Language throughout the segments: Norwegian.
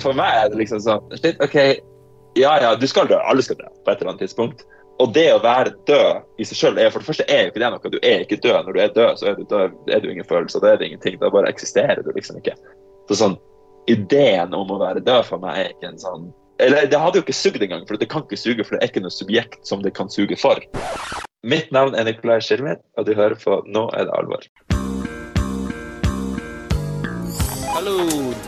For meg er det liksom sånn OK, ja ja, du skal dø. Alle skal dø på et eller annet tidspunkt. Og det å være død i seg sjøl for det første er jo ikke det noe. Du er ikke død. Når du er død, så er du, død, er du ingen følelser. Da er det ingenting. Da bare eksisterer du liksom ikke. Så sånn, Ideen om å være død for meg er ikke en sånn Eller det hadde jo ikke sugd engang, for det kan ikke suge, for det er ikke noe subjekt som det kan suge for. Mitt navn er Nikolai Skilmet, og du hører på Nå er det alvor. Hello,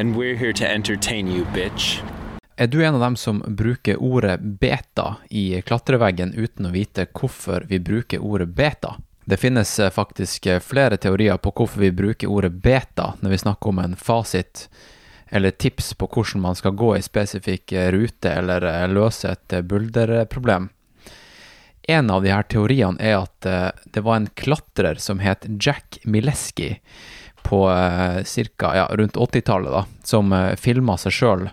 And we're here to entertain you, bitch. Er du en av dem som bruker ordet beta i klatreveggen uten å vite hvorfor vi bruker ordet beta? Det finnes eh, faktisk eh, flere teorier på hvorfor vi bruker ordet beta når vi snakker om en fasit eller tips på hvordan man skal gå i spesifikk eh, rute eller løse et bulderproblem. En av de her teoriene er at det var en klatrer som het Jack Mileski på cirka, Ja, rundt 80-tallet, som filma seg sjøl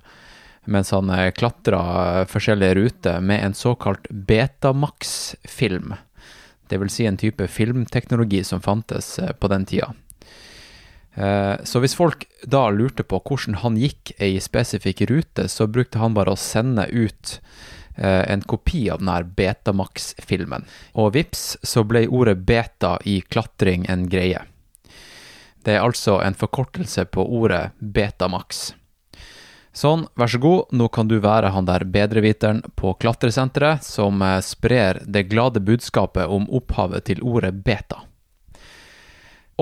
mens han klatra forskjellige ruter med en såkalt Betamax-film dvs. Si en type filmteknologi som fantes eh, på den tida. Eh, så hvis folk da lurte på hvordan han gikk ei spesifikk rute, så brukte han bare å sende ut eh, en kopi av denne Betamax-filmen. Og vips, så ble ordet beta i klatring en greie. Det er altså en forkortelse på ordet Betamax. Sånn, vær så god, nå kan du være han der bedreviteren på klatresenteret som eh, sprer det glade budskapet om opphavet til ordet beta.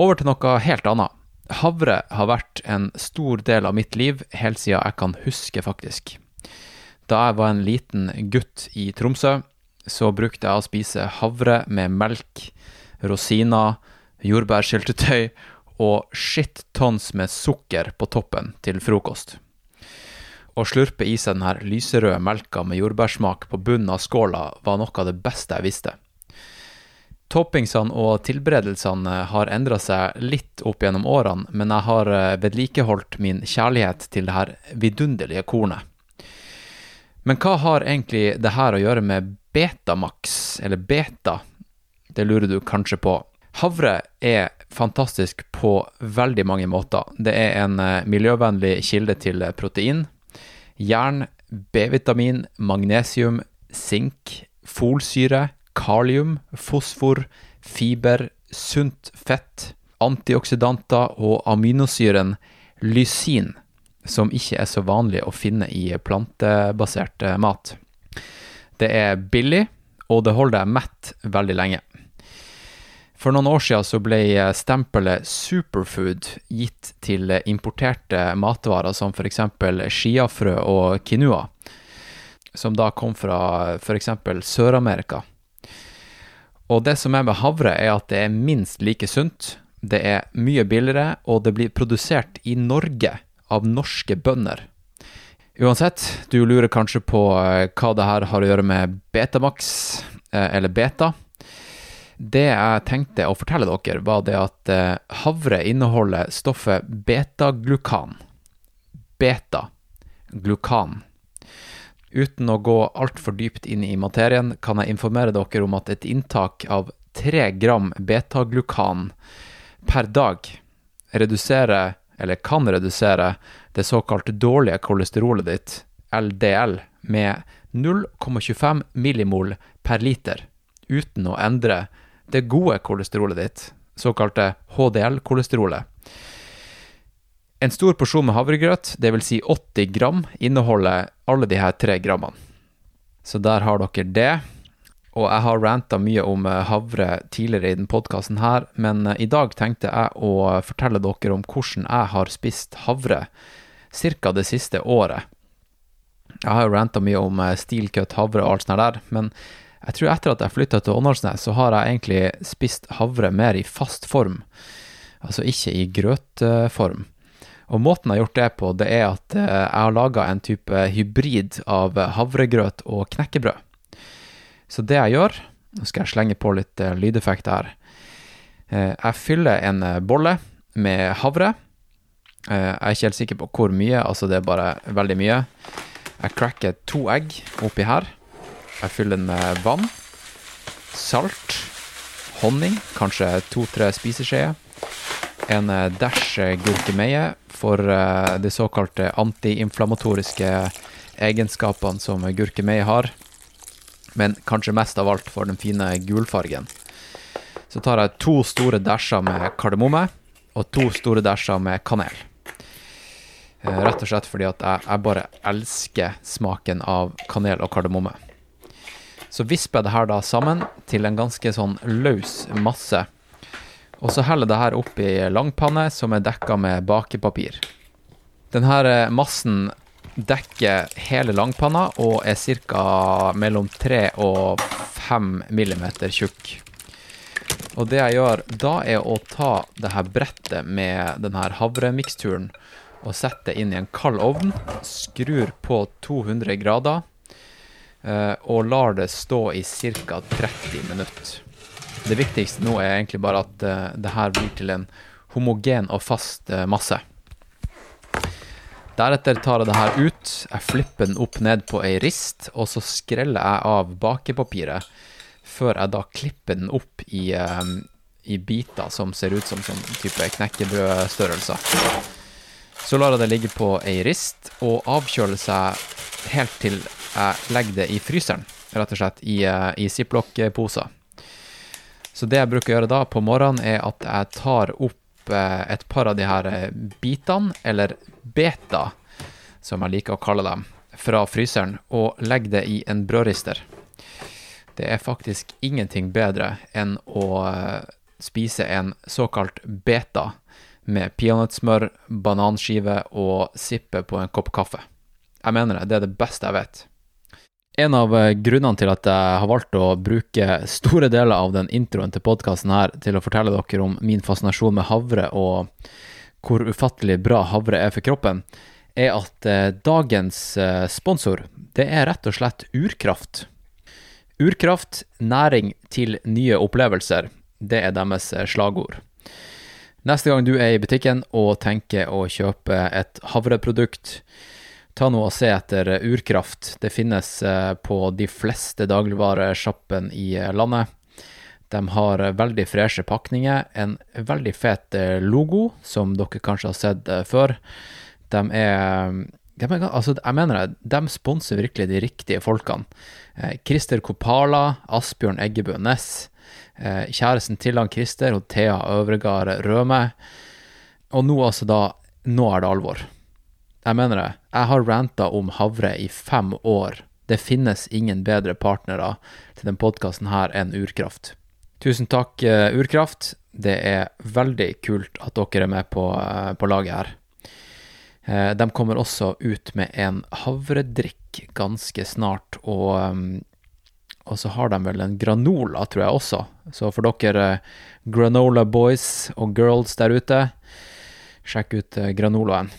Over til noe helt annet. Havre har vært en stor del av mitt liv helt siden jeg kan huske, faktisk. Da jeg var en liten gutt i Tromsø, så brukte jeg å spise havre med melk, rosiner, jordbærsyltetøy og shit tons med sukker på toppen til frokost å slurpe i seg denne lyserøde melka med jordbærsmak på bunnen av skåla var noe av det beste jeg visste. Toppingsene og tilberedelsene har endra seg litt opp gjennom årene, men jeg har eh, vedlikeholdt min kjærlighet til det her vidunderlige kornet. Men hva har egentlig det her å gjøre med Betamax, eller beta? Det lurer du kanskje på. Havre er fantastisk på veldig mange måter. Det er en eh, miljøvennlig kilde til protein, jern, B-vitamin, magnesium, sink, folsyre, kalium, fosfor, fiber, sunt fett, antioksidanter og aminosyren lysin, som ikke er så vanlig å finne i plantebasert mat. Det er billig, og det holder deg mett veldig lenge. For noen år siden så ble stempelet superfood gitt til importerte matvarer som f.eks. chiafrø og quinoa, som da kom fra f.eks. Sør-Amerika. Og det som er med havre, er at det er minst like sunt, det er mye billigere, og det blir produsert i Norge av norske bønder. Uansett, du lurer kanskje på eh, hva det her har å gjøre med Betamax, eh, eller Beta. Det jeg tenkte å fortelle dere, var det at eh, havre inneholder stoffet betaglukan. Beta-glukan. Uten å gå altfor dypt inn i materien, kan jeg informere dere om at et inntak av 3 gram betaglukan per dag reduserer, eller kan redusere, det såkalt dårlige kolesterolet ditt, LDL, med 0,25 millimol per liter, uten å endre det gode kolesterolet ditt, såkalte HDL-kolesterolet. En stor porsjon med havregrøt, dvs. Si 80 gram, inneholder alle de her tre grammene. Så der har dere det. Og jeg har ranta mye om eh, havre tidligere i den podkasten her, men eh, i dag tenkte jeg å fortelle dere om hvordan jeg har spist havre ca. det siste året. Jeg har jo ranta mye om stilkøtt, steel cut havre og alt sånt der, men jeg tror etter at jeg flytta til Åndalsnes, så har jeg egentlig spist havre mer i fast form, altså ikke i grøtform. Og måten jeg har gjort det på, det er at eh, jeg har laga en type hybrid av havregrøt og knekkebrød. Så det jeg gjør Nå skal jeg slenge på litt eh, lydeffekt her. Eh, Jeg fyller en bolle med havre. Jeg er ikke helt sikker på hvor mye, altså det er bare veldig mye. Jeg cracker to egg oppi her. Jeg fyller den med vann, salt, honning, kanskje to-tre spiseskjeer. En dæsj eh, gurkemeie for eh, de såkalte antiinflamatoriske egenskapene som gurkemeie har. Men kanskje mest av alt for den fine gulfargen. Så tar jeg to store dasher med kardemomme og to store dasher med kanel. Eh, Rett og slett fordi at jeg, jeg bare elsker smaken av kanel og kardemomme. Så visper jeg det her da sammen til en ganske sånn løs masse. Og så heller det her opp i langpanne som er dekka med bakepapir. Denne eh, massen dekker hele langpanna og er ca. mellom 3 og 5 millimeter tjukk. Og det jeg gjør da, er å ta det her brettet med den her havremiksturen og sette det inn i en kald ovn. Skrur på 200 grader og lar det stå i ca. 30 minutter. Det viktigste nå er egentlig bare at eh, det her blir til en homogen og fast eh, masse. Deretter tar jeg det her ut, jeg flipper den opp ned på ei rist, og så skreller jeg av bakepapiret før jeg da klipper den opp i, eh, i biter som ser ut som sånn type knekkebrødstørrelser. Så lar jeg det ligge på ei rist og avkjøle seg helt til jeg legger det i fryseren, rett og slett, i, eh, i ziplock-poser. Så det jeg bruker å gjøre da på morgenen, er at jeg tar opp eh, et par av de her eh, bitene, eller beta, som jeg liker å kalle dem, fra fryseren, og legger det i en brødrister. Det er faktisk ingenting bedre enn å spise en såkalt beta med peanøttsmør, bananskive og sippe på en kopp kaffe. Jeg mener det, det er det beste jeg vet. En av eh, grunnene til at jeg har valgt å bruke store deler av den introen til podkasten her til å fortelle dere om min fascinasjon med havre og hvor ufattelig bra havre er for kroppen, er at eh, dagens eh, sponsor, det er rett og slett Urkraft. Urkraft, næring til nye opplevelser, det er deres slagord. Neste gang du er i butikken og tenker å kjøpe et havreprodukt, ta nå og se etter Urkraft. Det finnes eh, på de fleste dagligvaresjappene i eh, landet. De har eh, veldig freshe pakninger, en veldig fet logo, som dere kanskje har sett før. De er, de altså, jeg mener det, de sponser virkelig de riktige folkene. Eh, Christer Kopala, Asbjørn Eggebø Næss, kjæresten til han Christer, og Thea Øvregard Røme. Og nå altså da, nå er det alvor. Jeg mener det. Jeg har ranta om havre i fem år. Det finnes ingen bedre partnere til den podkasten her enn Urkraft. Tusen takk, eh, Urkraft. Det er veldig kult at dere er med på, eh, på laget her. Eh, De kommer også ut med en havredrikk ganske snart, og, og så har de vel en granola, tror jeg også. Så for dere granola boys og girls der ute, sjekk ut granolaen.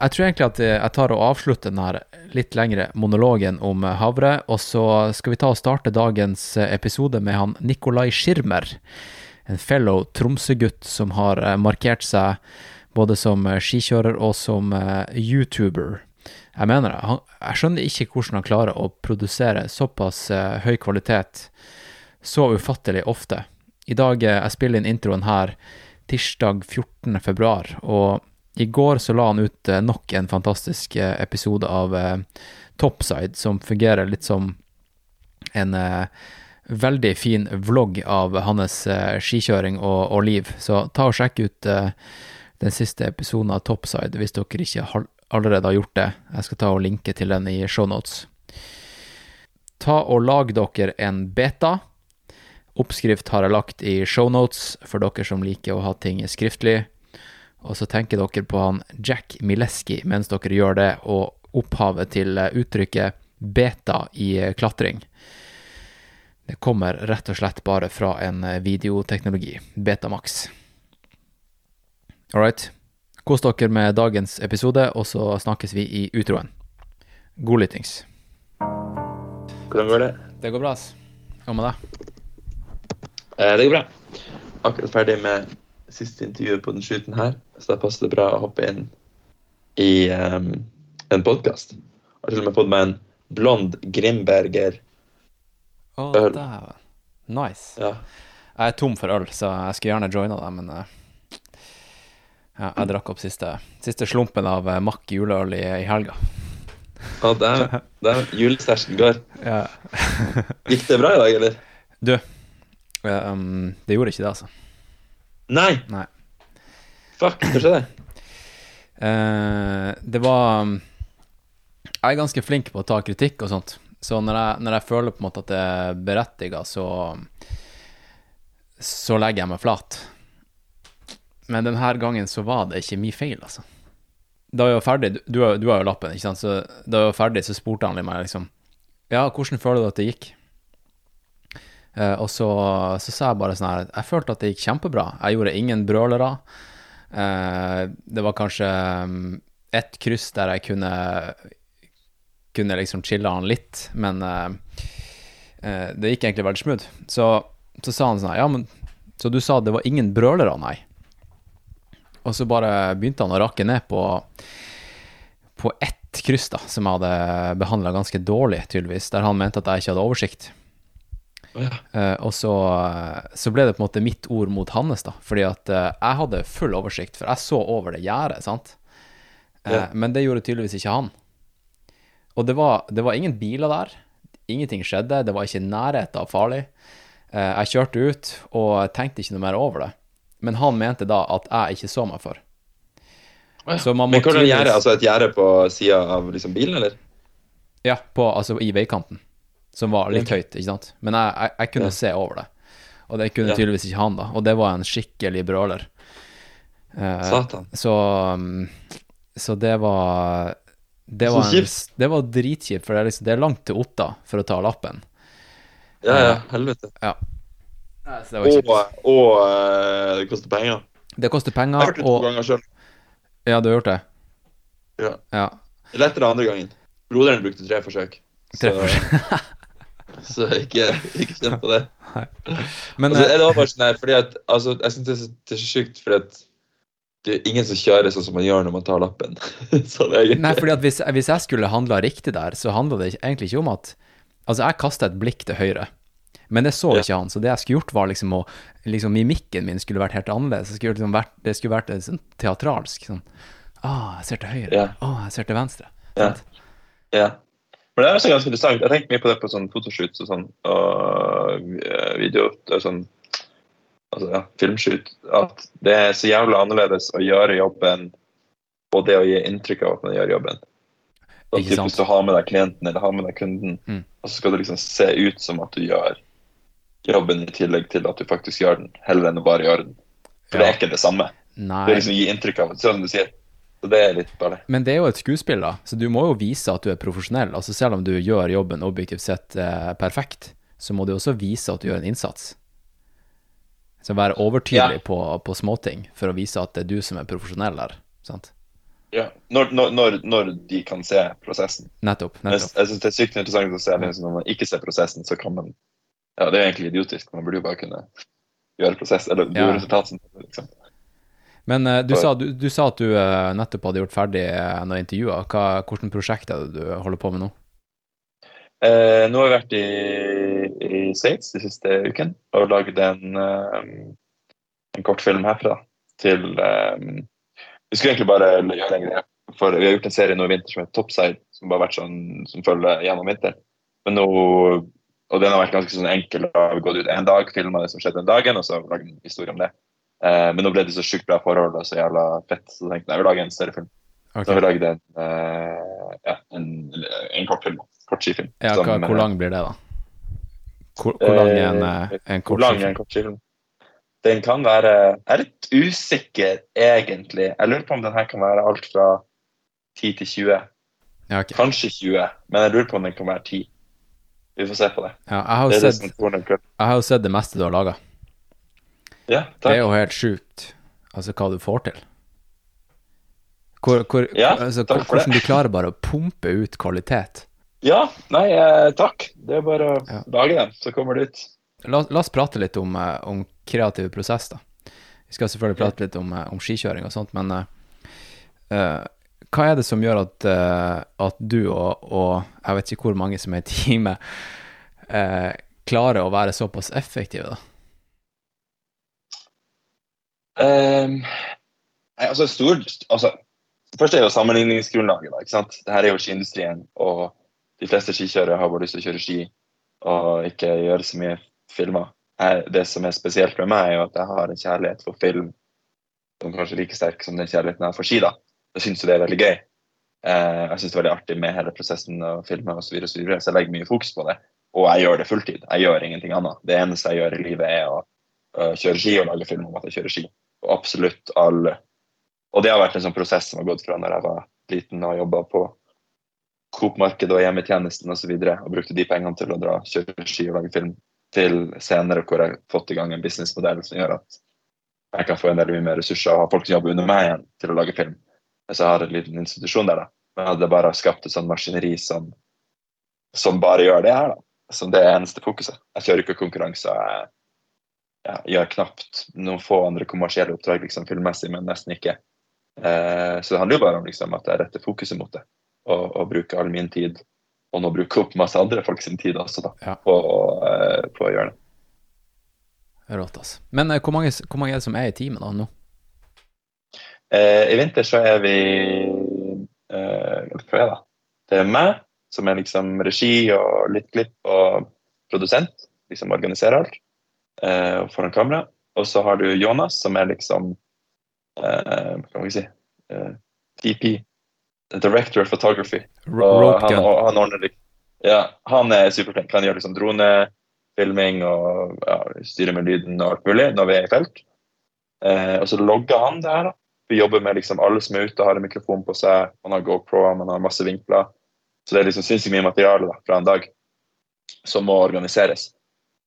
Jeg tror egentlig at eh, jeg tar og avslutter den her litt lengre monologen om eh, havre, og så skal vi ta og starte dagens eh, episode med han Nikolai Schirmer, en fellow Tromsø-gutt som har markert seg både som skikjører og som YouTuber. Jeg mener det. Jeg skjønner ikke hvordan han klarer å produsere såpass høy kvalitet så ufattelig ofte. I dag jeg spiller inn introen her tirsdag 14. februar, og i går så la han ut eh, nok en fantastisk eh, episode av eh, Topside, som fungerer litt som en veldig fin vlogg av hans skikjøring og, og liv. Så ta og sjekk ut den siste episoden av Topside hvis dere ikke allerede har gjort det. Jeg skal ta og linke til den i shownotes. Ta og lag dere en beta. Oppskrift har jeg lagt i shownotes for dere som liker å ha ting skriftlig. Og så tenker dere på han Jack Mileski mens dere gjør det, og opphavet til uttrykket beta i eh, klatring. Det kommer rett og slett bare fra en eh, videoteknologi, Betamax. All right, Kos dere med dagens episode, og så snakkes vi i utroen. God lyttings. Hvordan går det? Det går bra, ass. Hva med deg? Eh, det går bra. Akkurat ferdig med siste intervjuet på den shooten her, så da passer det bra å hoppe inn i um, en podkast. Har til og med fått meg en blond Grimberger. Å, Øl. dæven. Nice. Ja. Jeg er tom for øl, så jeg skulle gjerne joina deg, men uh, ja, jeg drakk opp siste, siste slumpen av uh, Mack juleøl i, i helga. Å, det er julestæsjen går. Ja. Gikk det bra i dag, eller? Du, eh, um, det gjorde ikke det, altså. Nei! Nei. Fuck, hva skjedde? Uh, det var um, Jeg er ganske flink på å ta kritikk og sånt. Så når jeg, når jeg føler på en måte at det er berettiga, så Så legger jeg meg flat. Men denne gangen så var det ikke min feil, altså. Da jeg var ferdig, du, du har jo lappen, ikke sant, så da jeg var ferdig, så spurte han meg liksom Ja, hvordan føler du at det gikk? Eh, og så, så sa jeg bare sånn her Jeg følte at det gikk kjempebra. Jeg gjorde ingen brølere. Eh, det var kanskje um, ett kryss der jeg kunne kunne liksom chille han litt, men eh, det gikk egentlig veldig smooth. Så, så sa han sånn her, Ja, men Så du sa det var ingen brølere, nei? Og så bare begynte han å rakke ned på på ett kryss, da, som jeg hadde behandla ganske dårlig, tydeligvis, der han mente at jeg ikke hadde oversikt. Ja. Eh, og så, så ble det på en måte mitt ord mot hans, da. Fordi at uh, jeg hadde full oversikt, for jeg så over det gjerdet, sant. Eh, Ja. Men det gjorde tydeligvis ikke han. Og det var, det var ingen biler der. Ingenting skjedde. Det var ikke nærhet av farlig. Jeg kjørte ut og tenkte ikke noe mer over det. Men han mente da at jeg ikke så meg for. Ja. Så man må Men hvordan tydeligvis- gjerde Altså et gjerde på sida av liksom bilen, eller? Ja, på, altså i veikanten, som var litt høyt, ikke sant. Men jeg, jeg, jeg kunne Ja. se over det. Og det kunne tydeligvis ikke han, da. Og det var en skikkelig brøler. Eh, Satan. så, um, så det var Det var, en, det var dritkjipt, for det er, liksom, det er langt til Otta for å ta lappen. Ja, ja, helvete. Ja. Så det. Og, og eh, det koster penger. Det koster Jeg har hørt gjort det to og ganger sjøl. Ja, du har gjort det? Ja. Ja. Lettere andre gangen. Broderen brukte tre forsøk. Tre Så, så ikke, ikke kjenn på det. Men Altså, eh, det var bare sånn her, fordi at, altså, jeg synes det er så, sjukt for fordi at det er ingen som kjører sånn som man gjør når man tar lappen. sånn egentlig. Nei, fordi at hvis, hvis jeg skulle handla riktig der, så handla det egentlig ikke om at Altså, jeg kasta et blikk til høyre, men det så Ja. ikke han. Så det jeg skulle gjort, var liksom å liksom Mimikken min skulle vært helt annerledes. Det skulle liksom vært, det skulle vært sånn teatralsk sånn Å, jeg ser til høyre. Ja. Å, jeg ser til venstre. Ja. Ja. Men det er også ganske interessant. Jeg tenkte mye på det på sånn fotoshoots og sånn, og eh, video og sånn altså, ja, filmshoot. At det er så jævla annerledes å gjøre jobben og det å gi inntrykk av at man gjør jobben. Ikke typ, hvis du har med deg klienten eller har med deg kunden, Mm. og så skal det liksom se ut som at du gjør jobben i tillegg til at du faktisk gjør den, heller enn å bare gjøre den. For det er ikke det samme. Det er liksom gi inntrykk av sånn om du sier. Så det er litt bare Men det er jo et skuespill, da, så du må jo vise at du er profesjonell. Altså Selv om du gjør jobben objektivt sett eh, perfekt, så må du også vise at du gjør en innsats. Så være overtydelig Ja. på, på småting for å vise at det er du som er profesjonell der. Sant? ja. når, når, når, de kan se prosessen. Nettopp. nettopp. jeg, jeg synes det er sykt interessant å se det. når man ikke ser prosessen, så kan man Ja, det er egentlig idiotisk. Man burde jo bare kunne gjøre prosess, eller Ja. gjøre resultat. Liksom. Men eh, du, sa, du, du sa at du eh, nettopp hadde gjort ferdig uh, noen intervjuer. Hva, hvordan prosjekt er det du holder på med nå? Eh, nå har jeg vært i, i States de siste uken og lagd en, eh, en kortfilm herfra til um, Vi skulle egentlig bare gjøre en greie. For vi har gjort en serie nå i vinter som heter Topside, som bare har vært sånn som følger gjennom vinteren. Men nå, og den har vært ganske sånn enkel. Da har vi gått ut en dag, filma det som skjedde den dagen, og så lagd en historie om det. Eh, men nå ble det så sjukt bra forhold og så jævla fett, så tenkte jeg jeg vil lage en større film. Okay. Så vi lagde en, eh, ja, en, en kortfilm. Kort skifilm. Ja, som, hvor eh, lang blir det, da? Hvor, hvor lang er en, eh, en Hvor kort er en kort skifilm? Den kan være Jeg er litt usikker, egentlig. Jeg lurer på om den her kan være alt fra 10 til 20. Ja, okay. Kanskje 20, men jeg lurer på om den kan være 10. Vi får se på det. ja, jeg, har jo sett, sett det meste du har laga. Ja, Det er jo helt sjukt, altså hva du får til. Hvor, hvor, Ja, altså, takk hvordan du klarer bare å pumpe ut kvalitet. Ja, nei, eh, takk. Det er bare å Ja. lage den, så kommer det ut. La, la oss prate litt om, eh, om kreativ prosess, da. Vi skal selvfølgelig prate litt om, eh, om skikjøring og sånt, men eh, hva er det som gjør at, uh, at du og, og jeg vet ikke hvor mange som er i teamet, uh, klarer å være såpass effektive, da? Ehm, nei, altså, stor, altså, først er jo sammenligningsgrunnlaget. Da, ikke sant? Dette er jo skiindustrien, og de fleste skikjørere har bare lyst til å kjøre ski og ikke gjøre så mye filmer. Det som er spesielt med meg, er jo at jeg har en kjærlighet for film som kanskje er like sterk som den kjærligheten jeg har for ski. da. Jeg syns det er veldig gøy. Eh, jeg syns det er veldig artig med hele prosessen og filmer osv. Så, videre, så, jeg legger mye fokus på det. Og jeg gjør det fulltid. Jeg gjør ingenting annet. Det eneste jeg gjør i livet, er å kjøre ski og lage film om at jeg kjører ski. Absolutt alle. Og det har vært en sånn prosess som har gått fra når jeg var liten og jobba på Coop-markedet og hjemmetjenesten osv. Og, så videre, og brukte de pengene til å dra, kjøre ski og lage film, til senere hvor jeg har fått i gang en businessmodell som gjør at jeg kan få en del mye mer ressurser og ha folk som jobber under meg igjen til å lage film. Så jeg har en liten institusjon der, da. Men det bare skapt et sånn maskineri som, som bare gjør det her, da. Som det eneste fokuset. Jeg kjører ikke konkurranser. Jeg, jeg gjør knapt noen få andre kommersielle oppdrag liksom filmmessig, men nesten ikke. Eh, så det handler jo bare om liksom, at jeg retter fokuset mot det, og, og bruker all min tid. Og nå bruker opp masse andre folk sin tid også, da, Ja. på, eh, på å gjøre det. Rått, altså. Men eh, hvor, mange, hvor mange er det som er i teamet da nå? Eh, I vinter så er vi eh, da? Det er meg, som er liksom regi og litt klipp og produsent. Liksom organiserer alt eh, foran kamera. Og så har du Jonas, som er liksom eh, Hva kan vi si eh, DP. Director of Photography. Og han, og han ordner Ja, han er superflink. Han gjør liksom dronefilming og ja, styrer med lyden og alt mulig når vi er i felt. Eh, og så logger han det her, da. Vi jobber med liksom alle som er ute, har en mikrofon på seg. Man har GoPro, man har masse vinkler. Så det er liksom sinnssykt mye materiale da, fra en dag som må organiseres.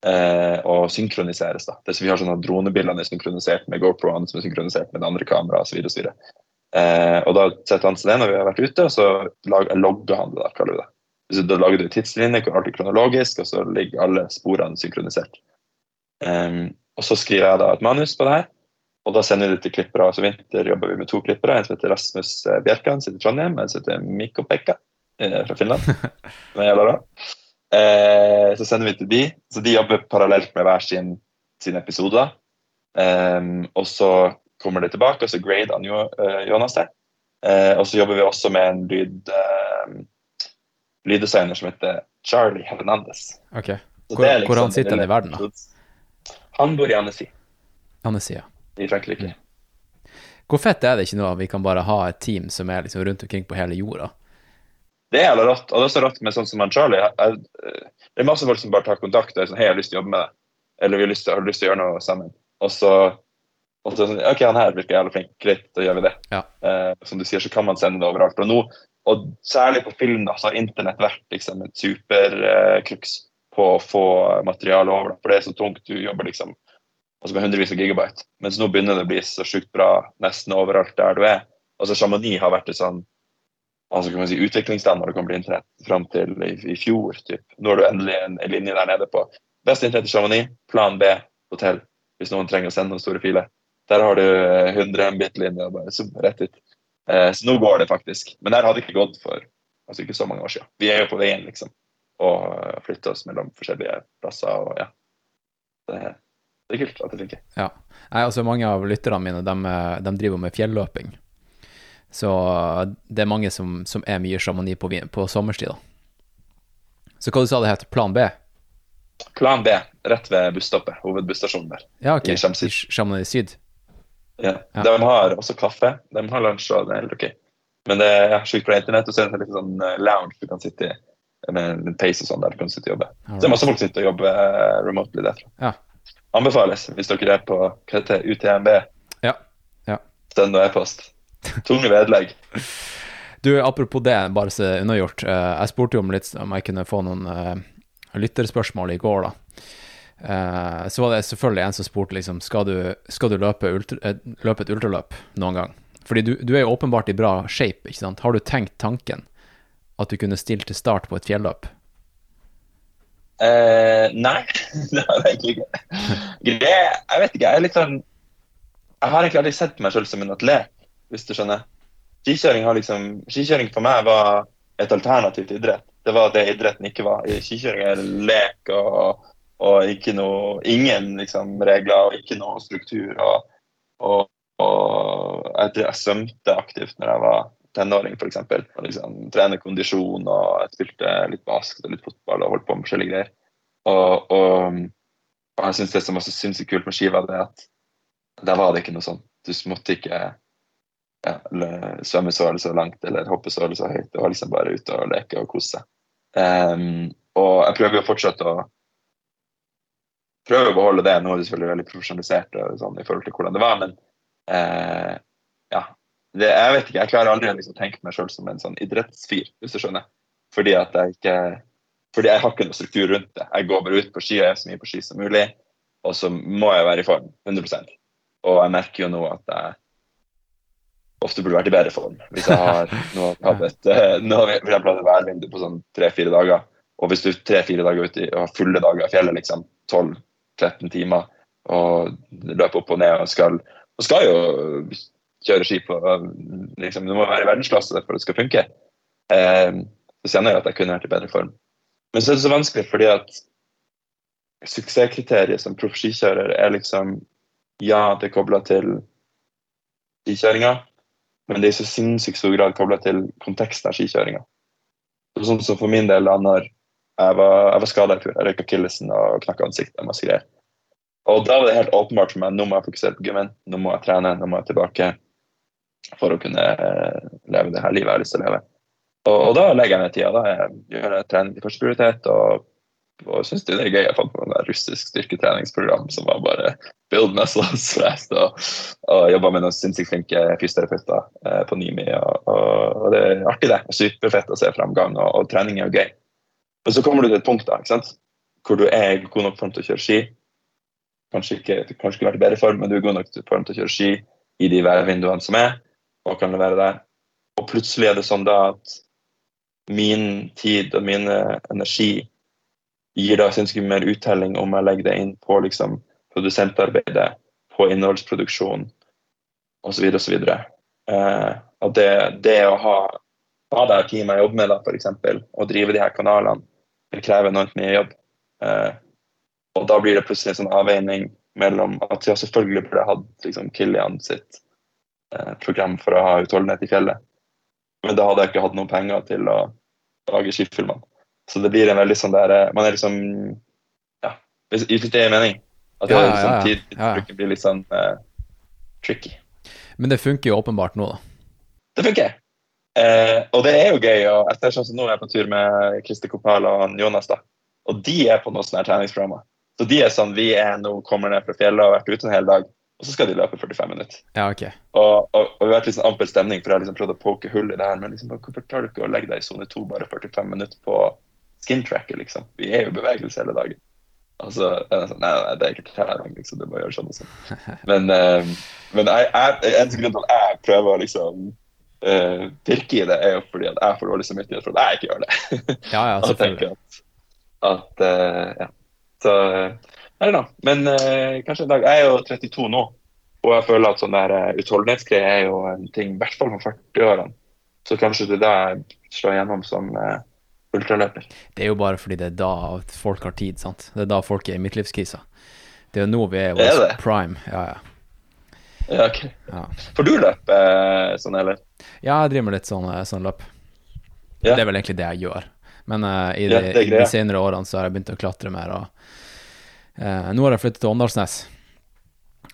Eh, og synkroniseres. da. Det, så vi har sånne Dronebildene er synkronisert med GoPro-ene som er synkronisert med det andre kameraet osv. Og, så videre. eh, og da setter han seg ned når vi har vært ute, og så lag, logger han det. da, kaller vi det. Så da lager du tidslinje alt er kronologisk, og så ligger alle sporene synkronisert. Um, og så skriver jeg da et manus på det her, og da sender vi det til klippere. Så vinter jobber vi med to klippere. En som heter Rasmus eh, Bjerkan, sitter i Trondheim. En som heter Mikko Pekka eh, fra Finland. Som jeg da. Eh, så sender vi til de. Så de jobber parallelt med hver sin, sin episode. Um, og så kommer det tilbake, og så grader han jo, uh, Jonas det. Uh, og så jobber vi også med en lyd, uh, lyddesigner som heter Charlie Hernandez. Ok. Hvor- liksom, hvor han sitter han i verden, da? Han bor i Annecy Annecy, ja. i Frankrike. Hvor fett er det ikke nå at vi kan bare ha et team som er liksom rundt omkring på hele jorda? Det er jævla rått. Og det er så rått med sånn som han Charlie. Jeg, jeg, det er masse folk som bare tar kontakt og er sånn Hei, jeg har lyst til å jobbe med deg. Eller vi har lyst til, har lyst til å gjøre noe sammen. Og så, og så sånn, OK, han her virker jævla flink. Greit, da gjør vi det. Ja. Eh, som du sier, så kan man sende det overalt. Og nå, og særlig på film, da, så har internett vært liksom et eh, på å få materiale over. Da. For det er så tungt. Du jobber liksom altså med hundrevis av gigabyte. Mens nå begynner det å bli så sjukt bra nesten overalt der du er. Altså Chamonix har vært et sånn altså kan man si, utviklingsland når det kommer til internett fram til i, i fjor. Typ. Nå har du endelig en, en linje der nede på best internett i Chamonix, plan B, hotell, hvis noen trenger å sende noen store filer. Der har du eh, 100 Mbit-linje og bare zoom, rett ut. Eh, så nå går det faktisk. Men der hadde det ikke gått for altså ikke så mange år siden. Vi er jo på veien, liksom. Og flytter oss mellom forskjellige plasser og ja. Det, det er kult at det funker. Ja. Nei, altså Mange av lytterne mine de, de driver med fjelløping. Så det er mange som, som er mye sjamani på, på sommerstid. da. Så hva du sa det het? Plan B? Plan B, rett ved busstoppet. Hovedbusstasjonen der. Ja, ok. I Chamonix. Syd? Ja. Ja. De har også kaffe. De har lunsj, og det er helt ok. Men det er sjukt bra internett, og så er det en liten sånn eh, lounge du kan sitte i. Med en pace og sånn der du kan sitte og jobbe. Så det er masse folk som sitter og jobber eh, remotely derfra. Ja. Anbefales hvis dere er på hva heter UTMB. Ja. ja. Send noe e-post. Tunge vedlegg. Du, apropos det, bare så unnagjort. eh, Jeg spurte jo om litt om jeg kunne få noen eh, lytterspørsmål i går, da. Eh, Så var det selvfølgelig en som spurte liksom Skal du, skal du løpe, ultra, løpe et ultraløp noen gang? Fordi du, du er jo åpenbart i bra shape, ikke sant? Har du tenkt tanken at du kunne stilt til start på et fjelløp? Uh, nei, det har jeg egentlig ikke. Jeg vet ikke, jeg er litt sånn Jeg har egentlig aldri sett meg selv som en atlet, hvis du skjønner. Skikjøring, har liksom, skikjøring for meg var et alternativ til idrett. Det var det idretten ikke var. Skikjøring er lek og, og noe, ingen liksom, regler og ikke noe struktur. Og, og, og jeg, jeg svømte aktivt når jeg var tenåring, f.eks. Liksom, trene kondisjon, og jeg spilte litt basket og litt fotball og holdt på med forskjellige greier. Og, og, og jeg syns det som var så sinnssykt kult med skiva, det er at der var det ikke noe sånt. Du måtte ikke ja, svømme så eller så langt eller hoppe så eller så høyt. Var liksom bare ute og leke og kose seg. Um, og jeg prøver jo fortsatt å prøve å beholde det. Nå er det selvfølgelig veldig profesjonalisert og sånn, i forhold til hvordan det var, men uh, ja. Det, jeg vet ikke, jeg klarer aldri å liksom, tenke meg sjøl som en sånn idrettsfyr, hvis du skjønner. Fordi at jeg ikke fordi jeg har ikke noe struktur rundt det. Jeg går bare ut på ski og er så mye på ski som mulig, og så må jeg være i form. 100% Og jeg merker jo nå at jeg ofte burde vært i bedre form. Hvis jeg har nå hatt et, eh, nå har vi hatt værvindu på sånn tre-fire dager, og hvis du tre-fire dager ute og har fulle dager i fjellet, liksom 12-13 timer, og løper opp og ned og skal, og skal jo kjøre ski på liksom, Du må være i verdensklasse for at det skal funke. Eh, så kjenner jeg at jeg kunne vært i bedre form. Men så er det så vanskelig fordi at suksesskriteriet som proff skikjører er liksom Ja, det er kobla til skikjøringa, men det er i så sinnssykt stor grad kobla til konteksten av skikjøringa. Sånn som for min del, da når jeg var, jeg var skada i tur, jeg røyk akillesen og knakk ansiktet masse greier. Og da var det helt åpenbart for meg nå må jeg fokusere på gymmen, nå må jeg trene, nå må jeg tilbake for å kunne eh, leve det her livet jeg har lyst til å leve. Og, og da legger jeg ned tida. Da jeg gjør jeg trening til førsteprioritet og, og syns det er gøy. Jeg fant på et russisk styrketreningsprogram som var bare build muscles fast, og, og jobba med noen sinnssykt flinke fysioterapeuter eh, på Nimi. Og, og, det er artig, det. Superfett å se framgang, og, og trening er jo gøy. Men så kommer du til et punkt da, ikke sant? hvor du er god nok form til å kjøre ski. Kanskje ikke, kanskje ikke vært i bedre form, men du er god nok form til å kjøre ski i de værvinduene som er, og kan levere der. Og plutselig er det sånn da at min tid og min energi gir da sinnssykt mer uttelling om jeg legger det inn på liksom, produsentarbeidet, på innholdsproduksjon osv. osv. Eh, det, det å ha, ha det teamet jeg jobber med, da, f.eks., og drive de her kanalene, vil kreve enormt mye jobb. Eh, og da blir det plutselig en sånn avveining mellom at ja, selvfølgelig burde jeg hatt liksom, Kilian sitt eh, program for å ha utholdenhet i fjellet. Men da hadde jeg ikke hatt noen penger til å lage skifilmene. Så det blir en veldig sånn der eh, Man er liksom Ja, hvis, hvis det er mening. At det Ja, er ja, liksom, ja, ja. tidsbruken blir litt sånn uh, tricky. Men det funker jo åpenbart nå, da. Det funker. Eh, og det er jo gøy. og etter sånn som Nå er jeg på tur med Christer Kopal og Jonas. da, Og de er på noen sånne treningsprogrammer. Så de er sånn Vi er nå kommer ned fra fjellet og har vært ute en hel dag, og så skal de løpe 45 minutter. Ja, ok. Og, og, og vi har hatt litt sånn ampel stemning, for jeg har liksom prøvd å poke hull i det her. Men liksom, hvorfor tar du ikke å legge deg i sone 2 bare 45 minutter på skin tracker, liksom? Vi er jo i bevegelse hele dagen. Altså, er det sånn, nei, nei, det er ikke trening, liksom. Du må gjøre sånn og sånn. Men, uh, men jeg, jeg, en grunn til at jeg prøver å liksom uh, pirke i det, er jo fordi at jeg får dårlig samvittighet for at jeg ikke gjør det. Ja, ja, selvfølgelig. at, at uh, ja. Så I don't know. Men eh, kanskje en dag Jeg er jo 32 nå, og jeg føler at sånn der utholdenhetsgreie er jo en ting, i hvert fall for 40-årene. Så kanskje det er jeg slår gjennom som uh, ultraløper. Det er jo bare fordi det er da folk har tid, sant. Det er da folk er i midtlivskrisa. Det er jo nå vi er i vår prime. Ja, ja. Ja, ok. Ja. Får du løpe eh, sånn, eller? ja, jeg driver med litt sånn, eh, sånn løp. Ja. Det er vel egentlig det jeg gjør. Men uh, i, de, er i de senere årene så har jeg begynt å klatre mer. Og, uh, nå har jeg flyttet til Åndalsnes.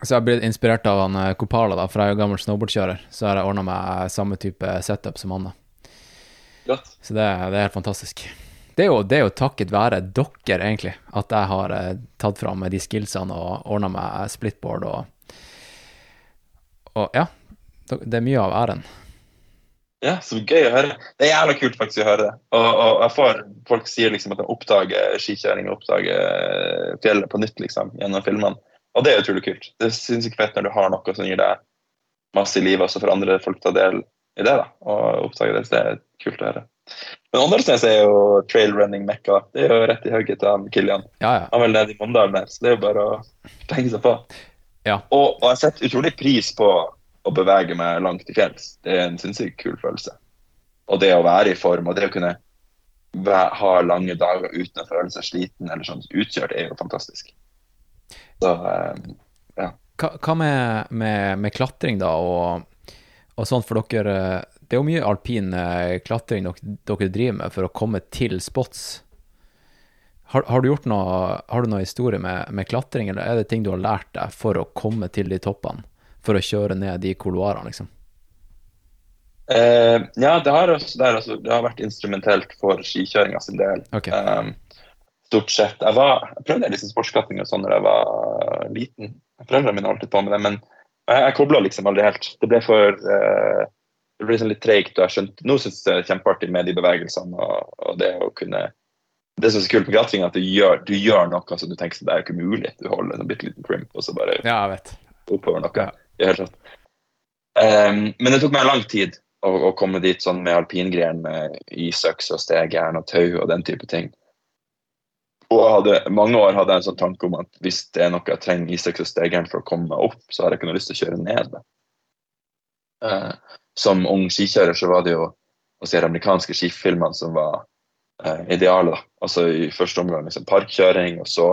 Så jeg har blitt inspirert av han Kopala, da, for jeg er jo gammel snowboardkjører. Så har jeg ordna meg samme type setup som han. da. Godt. Så det, det er helt fantastisk. Det er, jo, det er jo takket være dere, egentlig, at jeg har eh, tatt fram de skillsene og ordna meg splitboard og Og ja, det er mye av æren. Ja, så gøy å høre. Det er jævla kult faktisk å høre det. Og, og jeg får, Folk sier liksom at de oppdager skikjøring og oppdager fjellet på nytt liksom, gjennom filmene. Og det er utrolig kult. Det er sinnssykt fett når du har noe som gir deg masse i livet, og så får andre folk ta del i det. da, Og oppdage det. Så det er kult å høre. Men Åndalsnes er jo trailrunning-mekka. Det er jo rett i hugget til han Kilian. Ja, ja. Han er vel nede i Mondalen der, så det er jo bare å tenke seg på. Ja. Og, og jeg setter utrolig pris på å bevege meg langt til fjells. Det er en sinnssykt kul følelse. Og det å være i form, og det å kunne ha lange dager uten å føle seg sliten eller sånn utkjørt, er jo fantastisk. Så eh, Hva, hva med, med, med klatring, da, og, og sånt for dere? Det er jo mye alpin eh, klatring dere, driver med for å komme til spots. Har, har du gjort noe, har du noe historie med, med klatring, eller er det ting du har lært deg for å komme til de toppene? For å kjøre ned de couloirene, liksom? Uh, ja, det har, også, det, har også, det har vært instrumentelt for skikjøringa sin del. Okay. Um, stort sett. Jeg, var, jeg prøvde liksom sportsklatring og sånn da jeg var liten. Foreldrene mine holdt litt på med det, men jeg, jeg kobla liksom aldri helt. Det ble for uh, det ble liksom litt treigt. Nå syns jeg det er kjempeartig med de bevegelsene og, og det å kunne Det som er så kult med klatring, er at du gjør, du gjør noe som du tenker at det er ikke mulig. Du holder en bitte liten crimp, og så bare Ja, oppover noe. Ja. Um, men det tok meg lang tid å, å komme dit sånn med alpingren, med isøks og stegjern og tau og den type ting. Og hadde, mange år hadde jeg en sånn tanke om at hvis det er noe jeg trenger og stegjern for å komme meg opp, så har jeg ikke noe lyst til å kjøre ned. Eh, som ung skikjører så var det jo å se de amerikanske skifilmene som var eh, idealet. Altså i første omgang liksom parkkjøring, og så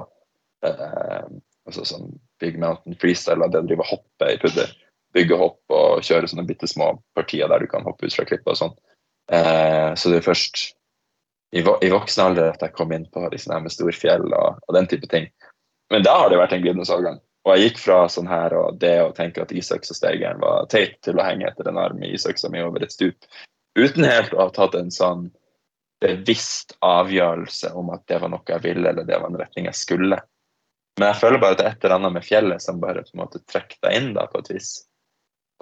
eh, altså sånn Big Mountain Freestyle, det å drive og hoppe i pudder. Bygge hopp og kjøre sånne bitte små partier der du kan hoppe ut fra klippa og sånn. Eh, så det er først i, voksen alder at jeg kom inn på her med storfjell og, og den type ting. Men da har det vært en glidende overgang. Og jeg gikk fra sånn her og det å tenke at isøks og stegeren var teit, til å henge etter en arm i isøksa mi over et stup, uten helt å ha tatt en sånn bevisst avgjørelse om at det var noe jeg ville, eller det var en retning jeg skulle. Men jeg føler bare at det er et eller annet med fjellet som bare på en måte trekker deg inn da, på et vis.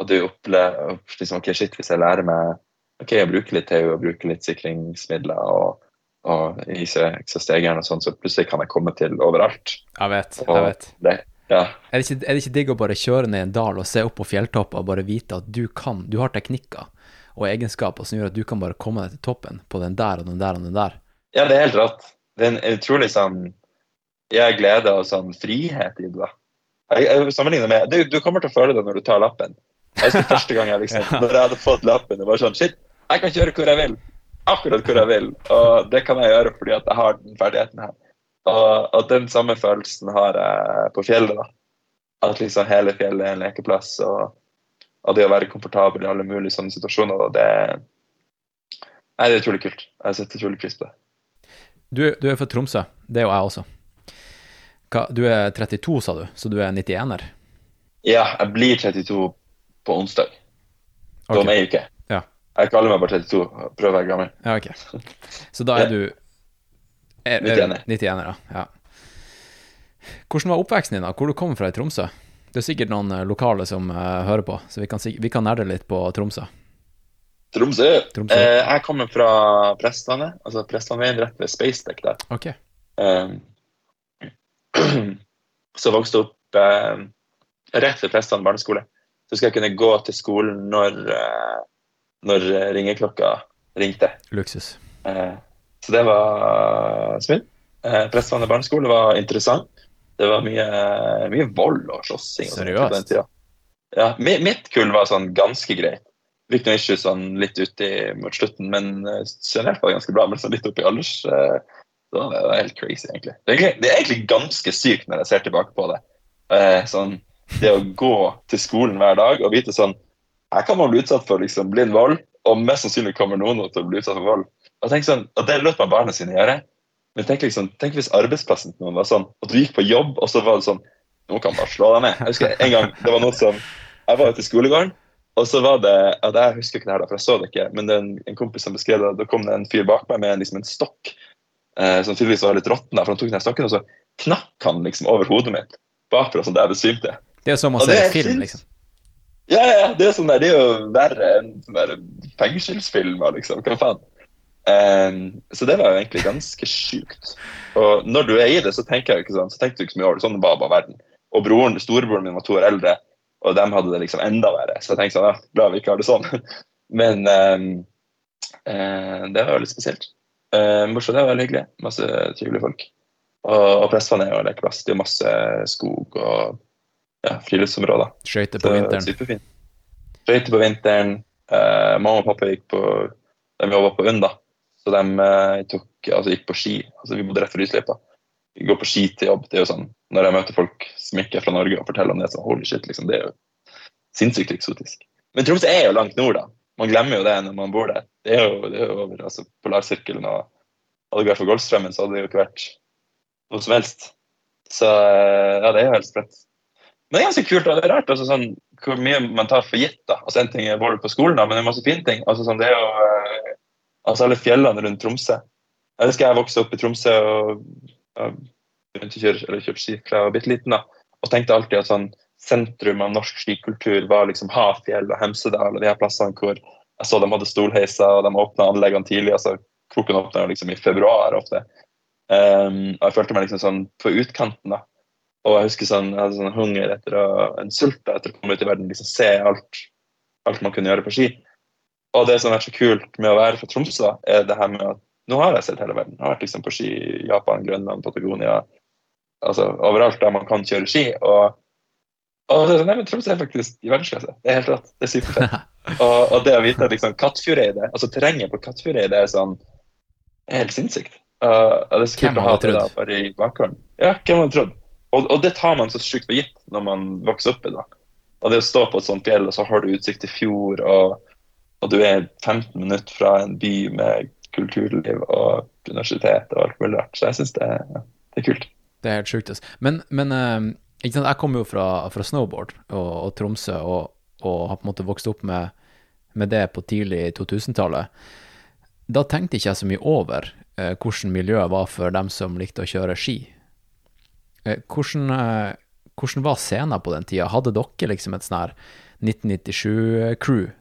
Og du opplever liksom, ok, shit, hvis jeg lærer meg ok, jeg bruker litt TU og bruker litt sikringsmidler og, og isøks og sånn, så plutselig kan jeg komme til overalt. Jeg vet. Jeg vet. Det, ja, Er det, ikke, er det ikke digg å bare kjøre ned en dal og se opp på fjelltopper og bare vite at du kan, du har teknikker og egenskaper som gjør at du kan bare komme deg til toppen på den der og den der og den der? Ja, det er helt rått. Det er en utrolig sånn Jeg glede og sånn frihet i det. da. Jeg, jeg sammenligner med du, du kommer til å føle det når du tar lappen. Jeg husker første gang jeg liksom, når jeg hadde fått lappen, det var sånn Shit, jeg kan kjøre hvor jeg vil. Akkurat hvor jeg vil. Og det kan jeg gjøre fordi at jeg har den ferdigheten her. Og, og den samme følelsen har jeg på fjellet. da. At liksom hele fjellet er en lekeplass. og og det å være komfortabel i alle mulige sånne situasjoner, da, det, nei, det er utrolig kult. Jeg setter utrolig pris på det. Du, du er fra Tromsø, det er jo jeg også. Hva, du er 32, sa du, så du er 91-er? Ja, jeg blir 32 på onsdag. Det var ei uke. Ja. Jeg kaller meg bare 32. Prøver å være gammel. Ja, ok. Så da er du er, er, 91. 91 er, ja. Hvordan var oppveksten din, da? Hvor du kom fra i Tromsø? Det er sikkert noen eh, lokale som uh, hører på, så vi kan, vi kan nerde litt på Tromsø. Tromsø. Tromsø. Eh, jeg kommer fra Prestlandet. Altså Prestlandveien rett ved Spacetech der. Ok. Um, så vokste opp eh, rett ved Prestland barneskole. Så skal jeg kunne gå til skolen når, eh, når ringeklokka ringte. Luksus. Eh, så det var smooth. Prestvannet barneskole var interessant. Det var mye, mye vold og slåssing. Seriøst? Ja, mitt kull var sånn ganske greit. Fikk noen issues sånn litt uti mot slutten, men eh, generelt var det ganske bra. Men sånn litt oppi alders eh, så var det var helt crazy, egentlig. Det er egentlig. Det er egentlig ganske sykt når jeg ser tilbake på det. Eh, sånn, det å gå til skolen hver dag og vite sånn Her kan man bli utsatt for liksom blind vold, og mest sannsynlig kommer noen til å bli utsatt for vold. Og tenk sånn, og det lot man barna sine gjøre. Men tenk, liksom, tenk hvis arbeidsplassen til noen var sånn at du gikk på jobb, og så var det sånn Noen kan bare slå deg ned. Jeg husker en gang det var noe som Jeg var ute i skolegården, og så var det det- Jeg husker ikke det her, da, for jeg så det ikke, men det er en, en kompis som beskrev det. Da kom det en fyr bak meg med liksom en stokk eh, som tydeligvis var litt råtten, for han tok den stokken, og så knakk han liksom over hodet mitt bakfra, sånn at jeg besvimte. Det er som å se film, liksom. Ja, ja, det er, sånn der, det er jo verre enn fengselsfilmer, liksom. Hva faen? Um, så det var jo egentlig ganske sjukt. Og når du er i det, så tenker jeg ikke sånn, så tenkte du ikke så mye over det. Sånn var bare verden. Og broren, storebroren min var to år eldre, Og dem hadde det liksom enda verre. Så jeg tenkte sånn, ja, bra vi ikke har det sånn. Men um, uh, det var jo litt spesielt. Bortsett, Morsomt, det var veldig hyggelig. Masse trivelige folk. Og, og Pressvann er jo en lekeplass. Det er jo masse skog og ja, friluftsområder. Skøyter på vinteren. Superfint. Skøyter på vinteren. Eh, mamma og pappa gikk på De jobba på UNN, da. Så de eh, tok, altså, gikk på ski. Altså, vi bodde rett ved Lysløypa. Vi går på ski til jobb. Det er jo sånn, Når jeg møter folk som ikke er fra Norge og forteller om det, så holy shit, liksom, det er jo sinnssykt eksotisk. Men Tromsø er jo langt nord, da. Man glemmer jo det når man bor der. Det er jo, det er jo over altså, polarsirkelen. og Hadde det vært for Golfstrømmen, så hadde det jo ikke vært noe som helst. Så eh, ja, det er jo helt spredt. Men det er ganske kult og det er rart altså, sånn, hvor mye man tar for gitt. da. Altså, En ting er vold på skolen, da, men det er masse fine ting. Altså, sånn, det er jo eh, altså, alle fjellene rundt Tromsø. Jeg husker jeg vokste opp i Tromsø og begynte å kjøre, eller kjøpe ski da jeg bitte liten. da, Og tenkte alltid at sånn, sentrum av norsk skikultur var liksom Hafjell og Hemsedal og de her plassene hvor jeg så de hadde stolheiser og de åpna anleggene tidlig. altså Kroken åpna liksom i februar ofte. Um, og jeg følte meg liksom sånn på utkanten. da. Og jeg husker sånn, jeg hadde sånn hunger etter å, en sult etter å komme ut i verden, liksom se alt, alt man kunne gjøre på ski. Og det som vært så kult med å være fra Tromsø, er det her med at nå har jeg sett hele verden. Jeg har vært liksom på ski i Japan, Grønland, Patagonia, altså overalt der man kan kjøre ski. Og, og det er sånn, nei, men Tromsø er faktisk i verdensklasse. Det er helt rått. Det er superfett. og, og det å vite at liksom Kattfjordeide, altså terrenget på Kattfjordeide er sånn er helt sinnssykt. Uh, det er så kult å ha det trodd? bare i bakgrunnen. Ja, hvem hadde trodd? Og, og det tar man så sjukt for gitt når man vokser opp i det. Og det å stå på et sånt fjell, og så har du utsikt til fjord, og, og du er 15 minutter fra en by med kulturliv og universitet og alt mulig rart. Så jeg syns det, det er kult. Det er helt sjukt. altså. Men, men eh, sant? jeg kommer jo fra, fra snowboard og, og Tromsø, og, og har på en måte vokst opp med, med det på tidlig 2000-tallet. Da tenkte ikke jeg så mye over eh, hvordan miljøet var for dem som likte å kjøre ski. Eh, hvordan, eh, hvordan var scenen på den tida? Hadde dere liksom et sånn her 1997-crew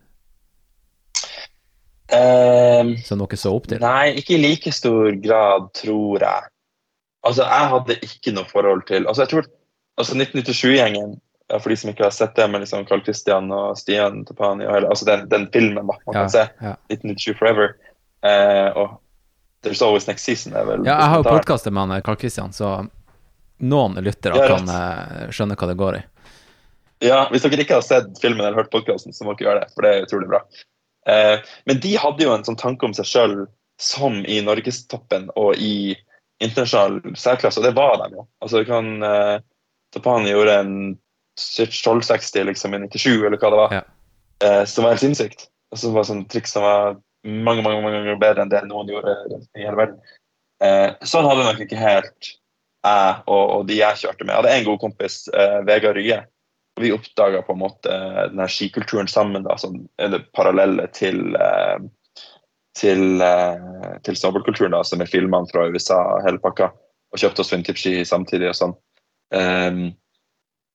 Um, som dere så opp til? Nei, ikke i like stor grad, tror jeg. Altså, jeg hadde ikke noe forhold til Altså, jeg tror altså 1997-gjengen, for de som ikke har sett det, med liksom Carl Christian og Stian Topani og hele, altså den, den filmen man Ja, kan se, ja. 1997 Forever, eh, og There's Always Next Season er vel Ja, jeg har jo podkastet med han Carl Christian, så noen lyttere Ja, kan eh, skjønne hva det går i. Ja, Hvis dere ikke har sett filmen eller hørt podkasten, så må dere gjøre det, for det er utrolig bra. Eh, men de hadde jo en sånn tanke om seg sjøl som i norgestoppen og i internasjonal særklasse, og det var de jo. Altså, du kan eh, Tapani gjorde en 1260 liksom, i 97, eller hva det var, Ja. eh, som var helt sinnssykt. Og som var sånn triks som var mange mange, mange ganger bedre enn det noen gjorde i hele verden. Eh, sånn hadde nok ikke helt jeg og, og de jeg kjørte med. Jeg hadde en god kompis, eh, Vegard Rye. Og vi oppdaga på en måte den her skikulturen sammen, da, som er det parallelle til eh, til, eh, til snowboardkulturen, som er filmene fra USA, og hele pakka, og kjøpte oss vintage-ski samtidig og sånn. Um,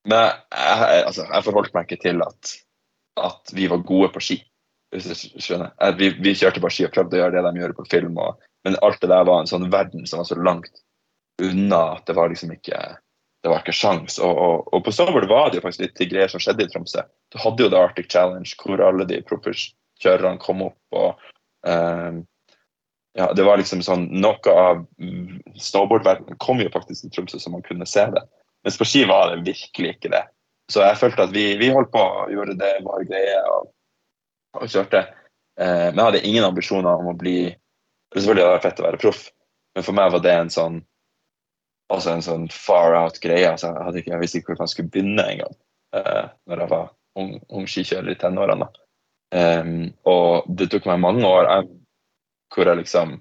men jeg, jeg, altså, jeg forholdt meg ikke til at, at vi var gode på ski, hvis du skjønner. Vi, vi kjørte bare ski og prøvde å gjøre det de gjør på film, og, men alt det der var en sånn verden som var så langt unna at det var liksom ikke det var ikke sjans. Og, og, og på snowboard var det jo faktisk litt de greier som skjedde i Tromsø. Du hadde jo The Arctic Challenge, hvor alle de proffkjørerne kom opp. og um, ja, Det var liksom sånn Noe av snowboardverdenen kom jo faktisk til Tromsø, så man kunne se det. Mens på ski var det virkelig ikke det. Så jeg følte at vi, vi holdt på og gjorde det var greie og, og kjørte. Eh, men jeg hadde ingen ambisjoner om å bli Selvfølgelig hadde det vært fett å være proff, men for meg var det en sånn altså en sånn far out-greie. Altså, jeg, jeg visste ikke hvor jeg skulle begynne engang uh, når jeg var ung, ung skikjører i tenårene. Um, og det tok meg mange år jeg, hvor jeg liksom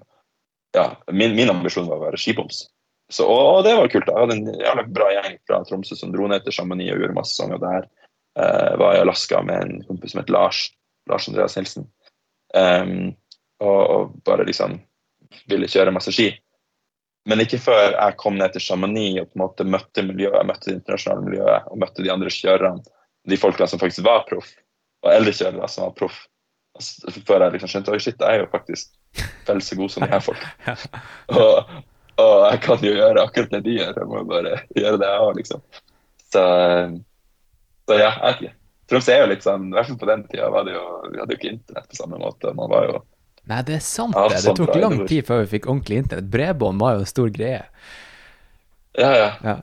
ja, min, min ambisjon var å være skiboms. Så, og, og det var kult. Jeg hadde en jævlig bra gjeng fra Tromsø som dro ned til Chamonix og gjorde masse sanger der. Uh, var i Alaska med en kompis som het Lars. Lars Andreas Nilsen. Um, og, og bare liksom ville kjøre masse ski. Men ikke før jeg kom ned til Chamonix og på en måte møtte miljøet, møtte det internasjonale miljøet og møtte de andre kjørerne, de folkene som faktisk var proff, og eldre kjørere som var proff. Altså, Før jeg liksom skjønte oi shit, jeg er jo faktisk vel så god som de her folk. Og, og jeg kan jo gjøre akkurat det de gjør, jeg må bare gjøre det jeg har, liksom. Så, så ja, jeg vet ikke. Tromsø er jo litt sånn, i hvert fall på den tida var det jo, vi hadde jo ikke internett på samme måte. Man var jo Nei, det er sant, Ja, det. Det tok det lang tid før vi fikk ordentlig internett. Bredbånd var jo en stor greie. Ja, ja. Ja.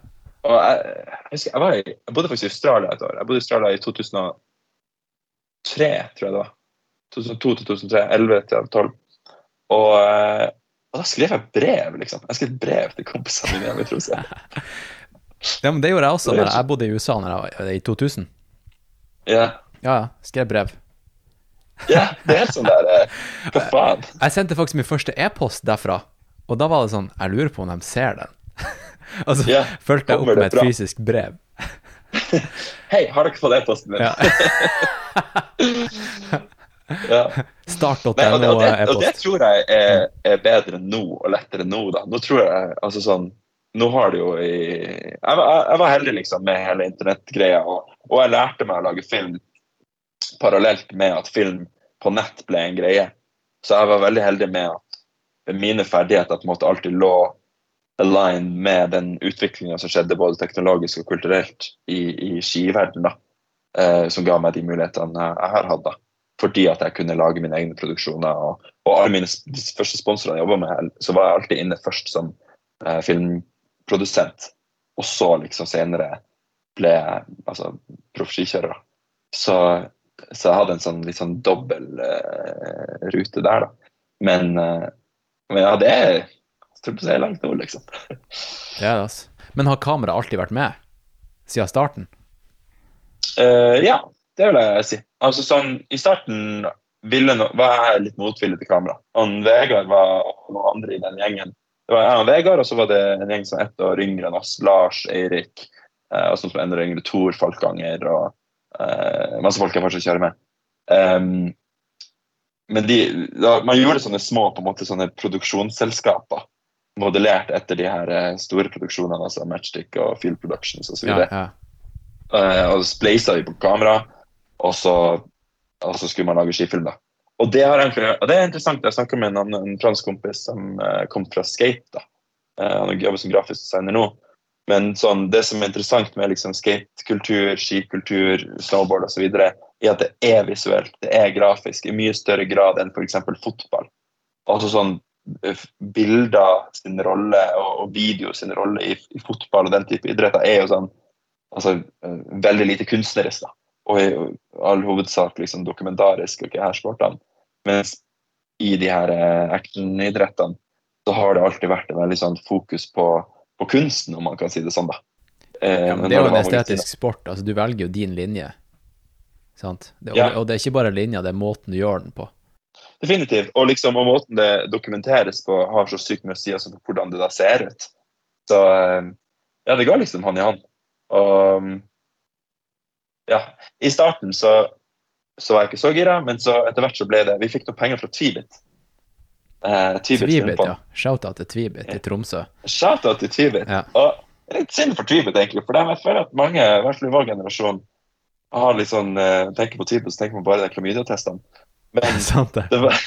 Og jeg, jeg husker, jeg, var i, jeg bodde faktisk i Australia et år. Jeg bodde i Australia i 2003, tror jeg det var. 2002 til 2003. 11 til 12. Og, eh, og da skrev jeg brev, liksom. Jeg skrev brev til kompisene mine hjemme i Tromsø. Ja, men det gjorde jeg også da jeg bodde i USA når jeg var, i 2000. Ja. Ja, ja. Skrev brev. Ja, det er helt sånn der eh, Hva faen? Jeg sendte faktisk min første e-post derfra, og da var det sånn Jeg lurer på om de ser den. og så Ja, fulgte jeg opp med et bra? fysisk brev. Hei, har dere fått e-posten min? Ja. Ja. Start.no og, og, og, det, og det tror jeg er, er bedre nå og lettere nå. da. Nå tror jeg altså sånn Nå har det jo i Jeg, var- jeg var heldig liksom med hele internettgreia, og, og jeg lærte meg å lage film parallelt med at film på nett ble en greie. Så jeg var veldig heldig med at mine ferdigheter på en måte alltid lå aligned med den utviklinga som skjedde både teknologisk og kulturelt i, i skiverdenen. Eh, som ga meg de mulighetene jeg, har hatt. fordi at jeg kunne lage mine egne produksjoner. Og, og alle mine første sponsorene jeg jobba med, så var jeg alltid inne først som eh, filmprodusent. Og så liksom senere ble jeg altså, proff skikjører. da. Så, så jeg hadde en sånn litt sånn dobbel uh, rute der, da. Men, uh, men ja, det er tror på det er langt nå, liksom. Det er det, altså. Men har kameraet alltid vært med? Siden starten? Uh, ja, det vil jeg si. Altså sånn, I starten ville no var jeg litt motvillig til kamera. Han Vegard var noen andre i den gjengen. Det var jeg og Vegard, og så var det en gjeng som var ett år yngre enn oss. Lars, Eirik, eh, og som var enda yngre, Tor Falkanger og masse folk jeg fortsatt kjører med. Um, men de, da, man gjorde sånne små på en måte, sånne produksjonsselskaper modellert etter de her eh, store produksjonene, altså Matchstick og Field Productions osv. Ja, ja. uh, og så spleisa vi på kamera, og så, og så skulle man lage skifilm. da. Og det, egentlig, og det er interessant. Jeg snakka med en, en fransk kompis som uh, kom fra skate. da. Uh, han jobber som grafisk designer nå. Men sånn, det som er interessant med liksom, skatekultur, skikultur, snowboard osv., er at det er visuelt, det er grafisk i mye større grad enn f.eks. fotball. Altså sånn eh, Bilder sin rolle og, og video sin rolle i, i fotball og den type idretter er jo sånn altså, eh, veldig lite kunstnerisk. da og i all hovedsak liksom dokumentarisk og ikke her sportene. Mens i de her eh, actionidrettene så har det alltid vært en veldig sånn fokus på, på kunsten, om man kan si det sånn. da. Eh, ja men det er jo en estetisk sport. Altså, du velger jo din linje. Sant? Det, og, Ja. og det er ikke bare linja, det er måten du gjør den på. Definitivt. Og liksom, og måten det dokumenteres på, har så sykt mye å si altså, på hvordan det da ser ut. Så eh, ja, det går liksom hånd i hånd. Og mm, ja, i starten så, så var jeg ikke så gira, men så etter hvert så ble det Vi fikk noen penger fra Tvibit. Eh, Tvibit ja. Shout-out til Tvibit i Tromsø. Shout-out til Tvibit. Ja. Og litt synd for Tvibit, egentlig. For jeg føler at mange, i hvert fall i vår generasjon, har litt sånn, eh, tenker på Tvibit, så tenker man bare de klamydiatestene. Men Sant det. det var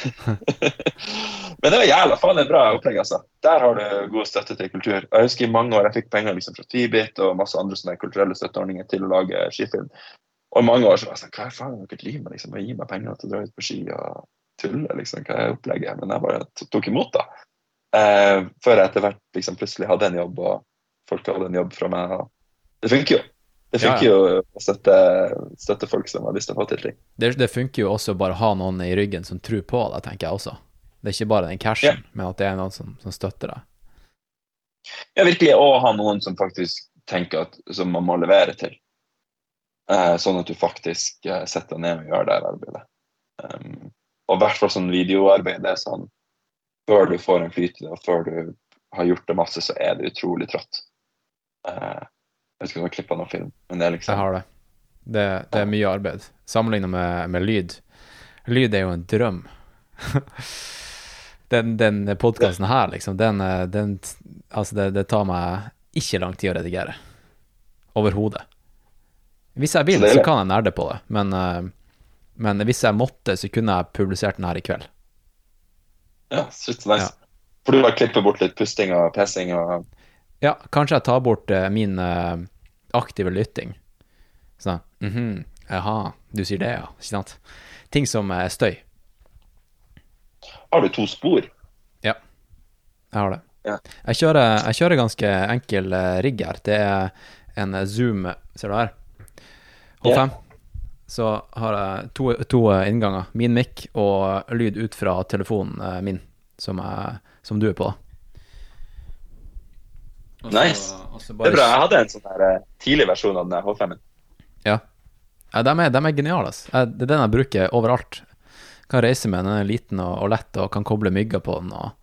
Men det var jævla faen et bra opplegg, altså. Der har du god støtte til kultur. Jeg husker i mange år jeg fikk penger liksom fra Tvibit og masse andre sånne kulturelle støtteordninger til å lage skifilm. Og i mange år så var jeg sånn Hva faen er det dere driver med? Liksom, gi meg penger til å dra ut på ski og tulle, liksom. Hva er opplegget? Men jeg bare tok imot, da. Eh, før jeg etter hvert liksom plutselig hadde en jobb, og folk hadde en jobb fra meg. Og det funker jo. Det funker ja. jo å støtte, støtte folk som har lyst til å få til ting. det. Det funker jo også bare å ha noen i ryggen som tror på deg, tenker jeg også. Det er ikke bare den cashen, men at det er noen som, som støtter deg. Ja, virkelig å ha noen som faktisk tenker at som man må levere til. Eh, sånn at du faktisk eh, setter deg ned og gjør det arbeidet. Um, og i hvert fall sånn videoarbeid det er sånn Før du får en flyt i det, og før du har gjort det masse, så er det utrolig trått. Uh, jeg husker du har klippa noen film, men det er Jeg liksom har det. Det, det er mye arbeid. Sammenlignet med, med lyd. Lyd er jo en drøm. den den podkasten her, liksom, den, eh, den Altså, det, det tar meg ikke lang tid å redigere. Overhodet. Hvis jeg vil, Så så kan jeg nerde på det, men, eh, men hvis jeg måtte, så kunne jeg publisert den her i kveld. Ja, shit, nice. Ja. For du bare klipper bort litt pusting og pesing og Ja, kanskje jeg tar bort uh, min uh, aktive lytting. Sånn mhm, Jaha, du sier det, ja. Ikke sant? Ting som er støy. Har du to spor? Ja, jeg har det. Ja. Jeg, kjører, jeg kjører ganske enkel eh, rigg her. Det er en Zoom, ser du her? H5. Så har jeg to, to innganger. Min mic og lyd ut fra telefonen eh, min, som, jeg, som du er på. da. så- Nice. Også bare... Det er bra. Jeg hadde en sånn her eh, tidlig versjon av den H5-en. Ja. ja de, er, de er geniale. Det er den jeg bruker overalt. Kan reise med den, den er liten og, og lett og kan koble mygger på den. og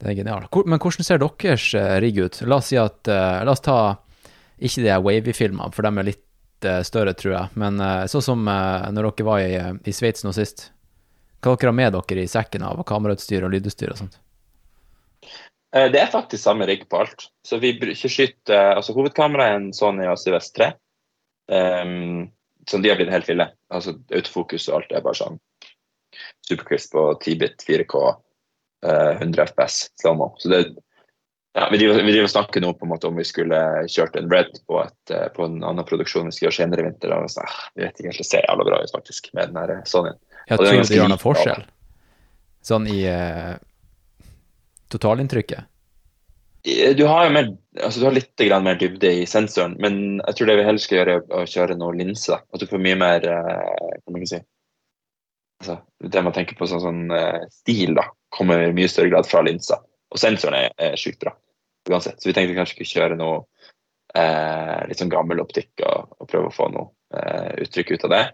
Det er genialt. Men hvordan ser deres eh, rigg ut? La oss si at La oss ta ikke de Wavy-filmene, for de er litt større, tror jeg. Men eh, sånn som eh, når dere var i, eh, i Sveits nå sist. Hva dere har med dere i sekken av kamerautstyr og lydutstyr og sånt? Eh, Det er faktisk samme rigg på alt. Så vi bruker skyter eh, Altså hovedkameraet er en Sony ACVS 3. Um, som de har blitt helt ville. Altså autofokus og alt er bare sånn supercrisp og 10-bit 4K uh, 100 FPS slow-mo. Så det ja, vi driver, vi driver snakker nå på en måte om vi skulle kjørt en Red på, et, eh, på en annen produksjon vi skal gjøre senere i vinter. Og så, ah, vi vet ikke helt, det ser jævla bra ut faktisk med den her Sonyen. Jeg tror det gjør noen forskjell. Sånn i uh, totalinntrykket. Eh, Du har jo mer, altså du har litt grann mer dybde i sensoren, men jeg tror det vi heller skal gjøre, er å kjøre noen linser. At du får mye mer uh, kan man si altså, Det man tenker på sånn, sånn uh, stil, da, kommer i mye større grad fra linser. Og sensoren er, er sjukt bra uansett. Så vi tenkte kanskje ikke kjøre noe eh, litt sånn gammel optikk og, og prøve å få noe eh, uttrykk ut av det.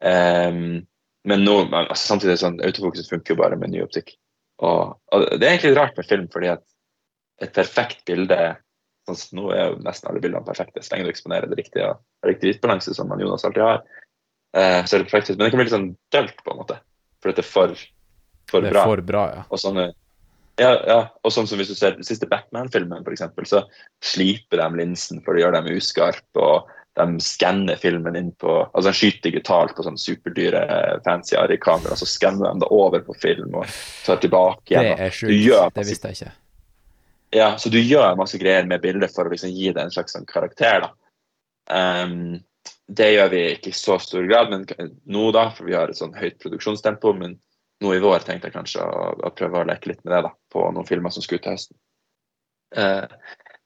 Um, men nå, altså, samtidig sånn, autofokuset funker jo bare med ny optikk. Og, og det er egentlig rart med film, fordi at et perfekt bilde sånn Nå er jo nesten alle bildene perfekte, så lenge du eksponerer det riktige og riktig hvitbalanse, som man Jonas alltid har. Eh, så er det perfekt, Men det kan bli litt sånn dølt, på en måte. For det er for, for Det er bra. for bra, ja. Og sånne, ja, ja, og sånn som hvis du ser den siste Batman-filmen, for eksempel, så sliper de linsen for å gjøre dem uskarpe, og de skanner filmen inn på Altså de skyter digitalt på sånn superdyre fancy Ari-kamera, så skanner de det over på film og tar tilbake igjen. Det er sjukt. Det visste jeg ikke. ja, så du gjør masse greier med bildet for å liksom gi det en slags sånn karakter. da. Um, det gjør vi ikke i så stor grad men nå, da, for vi har et sånn høyt produksjonstempo. Men nå i vår tenkte jeg kanskje å, å prøve å leke litt med det da, på noen filmer som skal ut til høsten. Uh,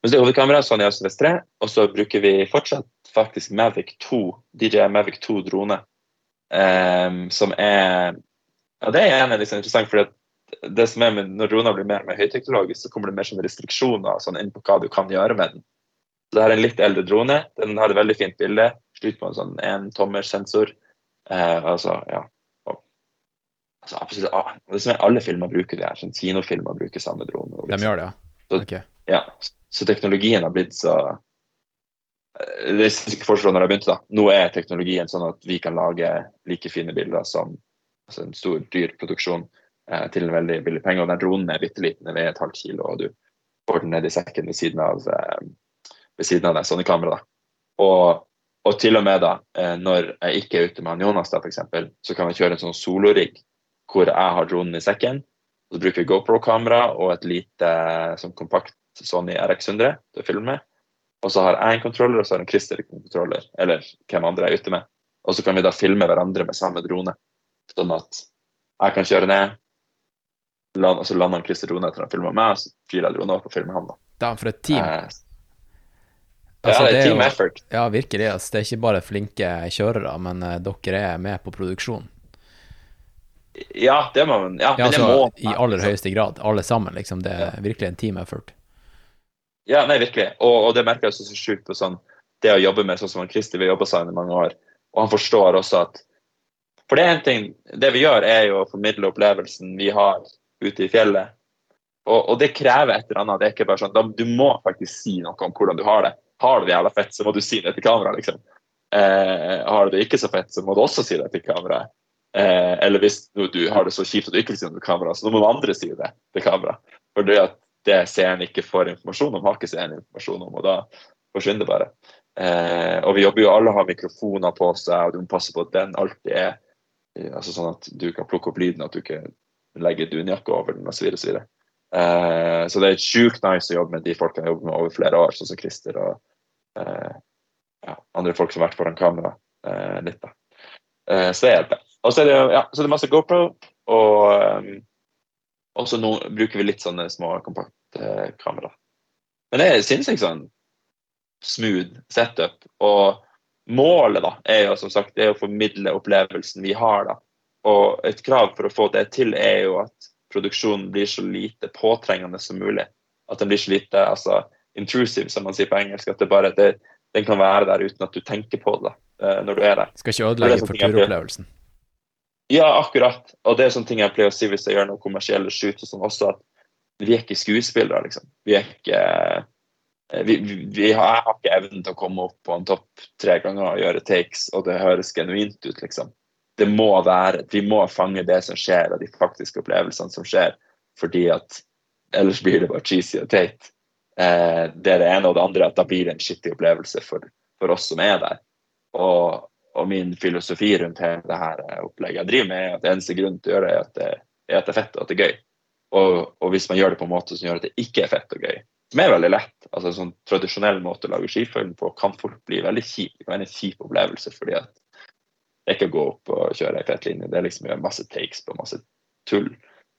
men så er hovedkameraet Sony ACVS 3, og så bruker vi fortsatt faktisk Mavic 2, DJI Mavic 2 drone, ehm, som er Ja, det er gjerne liksom interessant, fordi det som er med når droner blir mer og mer høyteknologisk, så kommer det mer sånne restriksjoner sånn inn på hva du kan gjøre med den. Så det er en litt eldre drone. Den har et veldig fint bilde. Slutt på en sånn entommersensor. Eh, altså, ja. Altså, absolutt, ah, det som er alle filmer bruker det her. Sånn kinofilmer bruker samme drone. Liksom. De gjør det, ja. Så- Ok. Ja, så teknologien har blitt så Eh, Det er ikke forskjell når jeg begynte da. Nå er teknologien sånn at vi kan lage like fine bilder som altså en stor, dyr produksjon eh, til en veldig billig penge. Og den dronen er bitte liten, den er et halvt kilo, og du får den ned i sekken ved siden av, eh, ved siden av det sånne kamera. da. Og, og til og med da, eh, når jeg ikke er ute med han Jonas, da, for eksempel, så kan jeg kjøre en sånn solorigg hvor jeg har dronen i sekken. Så bruker vi GoPro-kamera og et lite sånn kompakt Sony RX100 til å filme. Og så har jeg en kontroller, og så har en Christer en kontroller. Eller hvem andre jeg er ute med. Og så kan vi da filme hverandre med samme drone. Sånn at jeg kan kjøre ned, land, og så lander han Christer drone etter han filmer meg, og så fyrer jeg dronen opp og filmer han. da. Da, for et team. Eh, Altså, ja, det er team effort. Ja, virkelig. Altså, det er ikke bare flinke kjørere, men uh, dere er med på produksjon. Ja, det må man. Ja, Ja, altså, må I aller høyeste grad. Alle sammen, liksom. Det er virkelig en team effort. Ja, nei, virkelig. Og, og det merker jeg også så sjukt på sånn det å jobbe med sånn som Christer, vil jobbe sammen i mange år, og han forstår også at For det er en ting Det vi gjør, er jo å formidle opplevelsen vi har ute i fjellet. Og, og det krever et eller annet. Det er ikke bare sånn da, Du må faktisk si noe om hvordan du har det. Har du det jævla fett, så må du si det til kamera, liksom. Eh, har du det ikke så fett, så må du også si det til kamera. Eh, eller hvis du, har det så kjipt at du ikke vil si det til kamera, så nå må noen andre si det til kamera. For det at det seeren ikke får informasjon om, har ikke seeren informasjon om, og da forsvinner det bare. Eh, og vi jobber jo, alle har mikrofoner på seg, og du må passe på at den alltid er altså sånn at du kan plukke opp lyden, at du ikke legger dunjakke over den osv. Så, videre. eh, så det er sjukt nice å jobbe med de folkene jeg jobber med over flere år, sånn som Christer og eh, ja, andre folk som har vært foran kamera. eh, litt, da. Eh, så det hjelper. Og så er det, ja, så er det masse GoPro, og um, så nå bruker vi litt sånne små kompakte kamera. Men det er sinnssykt sånn smooth setup. Og målet da, er jo som sagt det er å formidle opplevelsen vi har. da. Og et krav for å få det til er jo at produksjonen blir så lite påtrengende som mulig. At den blir så lite altså, intrusive, som man sier på engelsk. At det bare, det, den kan være der uten at du tenker på det uh, når du er der. Skal ikke ødelegge for turopplevelsen. Ja, akkurat. Og det er sånne ting jeg pleier å si hvis jeg gjør noen kommersielle shoots og sånn også, at vi er ikke skuespillere, liksom. Vi er ikke vi, vi, vi Jeg har ikke evnen til å komme opp på en topp tre ganger og gjøre takes, og det høres genuint ut, liksom. Det må være Vi må fange det som skjer, og de faktiske opplevelsene som skjer, fordi at ellers blir det bare cheesy og teit. Eh, det er det ene, og det andre at da blir det en skittig opplevelse for, for oss som er der. Og, og min filosofi rundt hele det her opplegget jeg driver med, er at eneste grunn til å gjøre det, er at det er, at det er fett og at det er gøy. Og, og, hvis man gjør det på en måte som gjør at det ikke er fett og gøy, som er veldig lett altså En sånn tradisjonell måte å lage skifilm på kan fort bli veldig kjip. Det kan være en kjip opplevelse fordi at det er ikke å gå opp og kjøre ei fett linje. Det er liksom å gjøre masse takes på masse tull,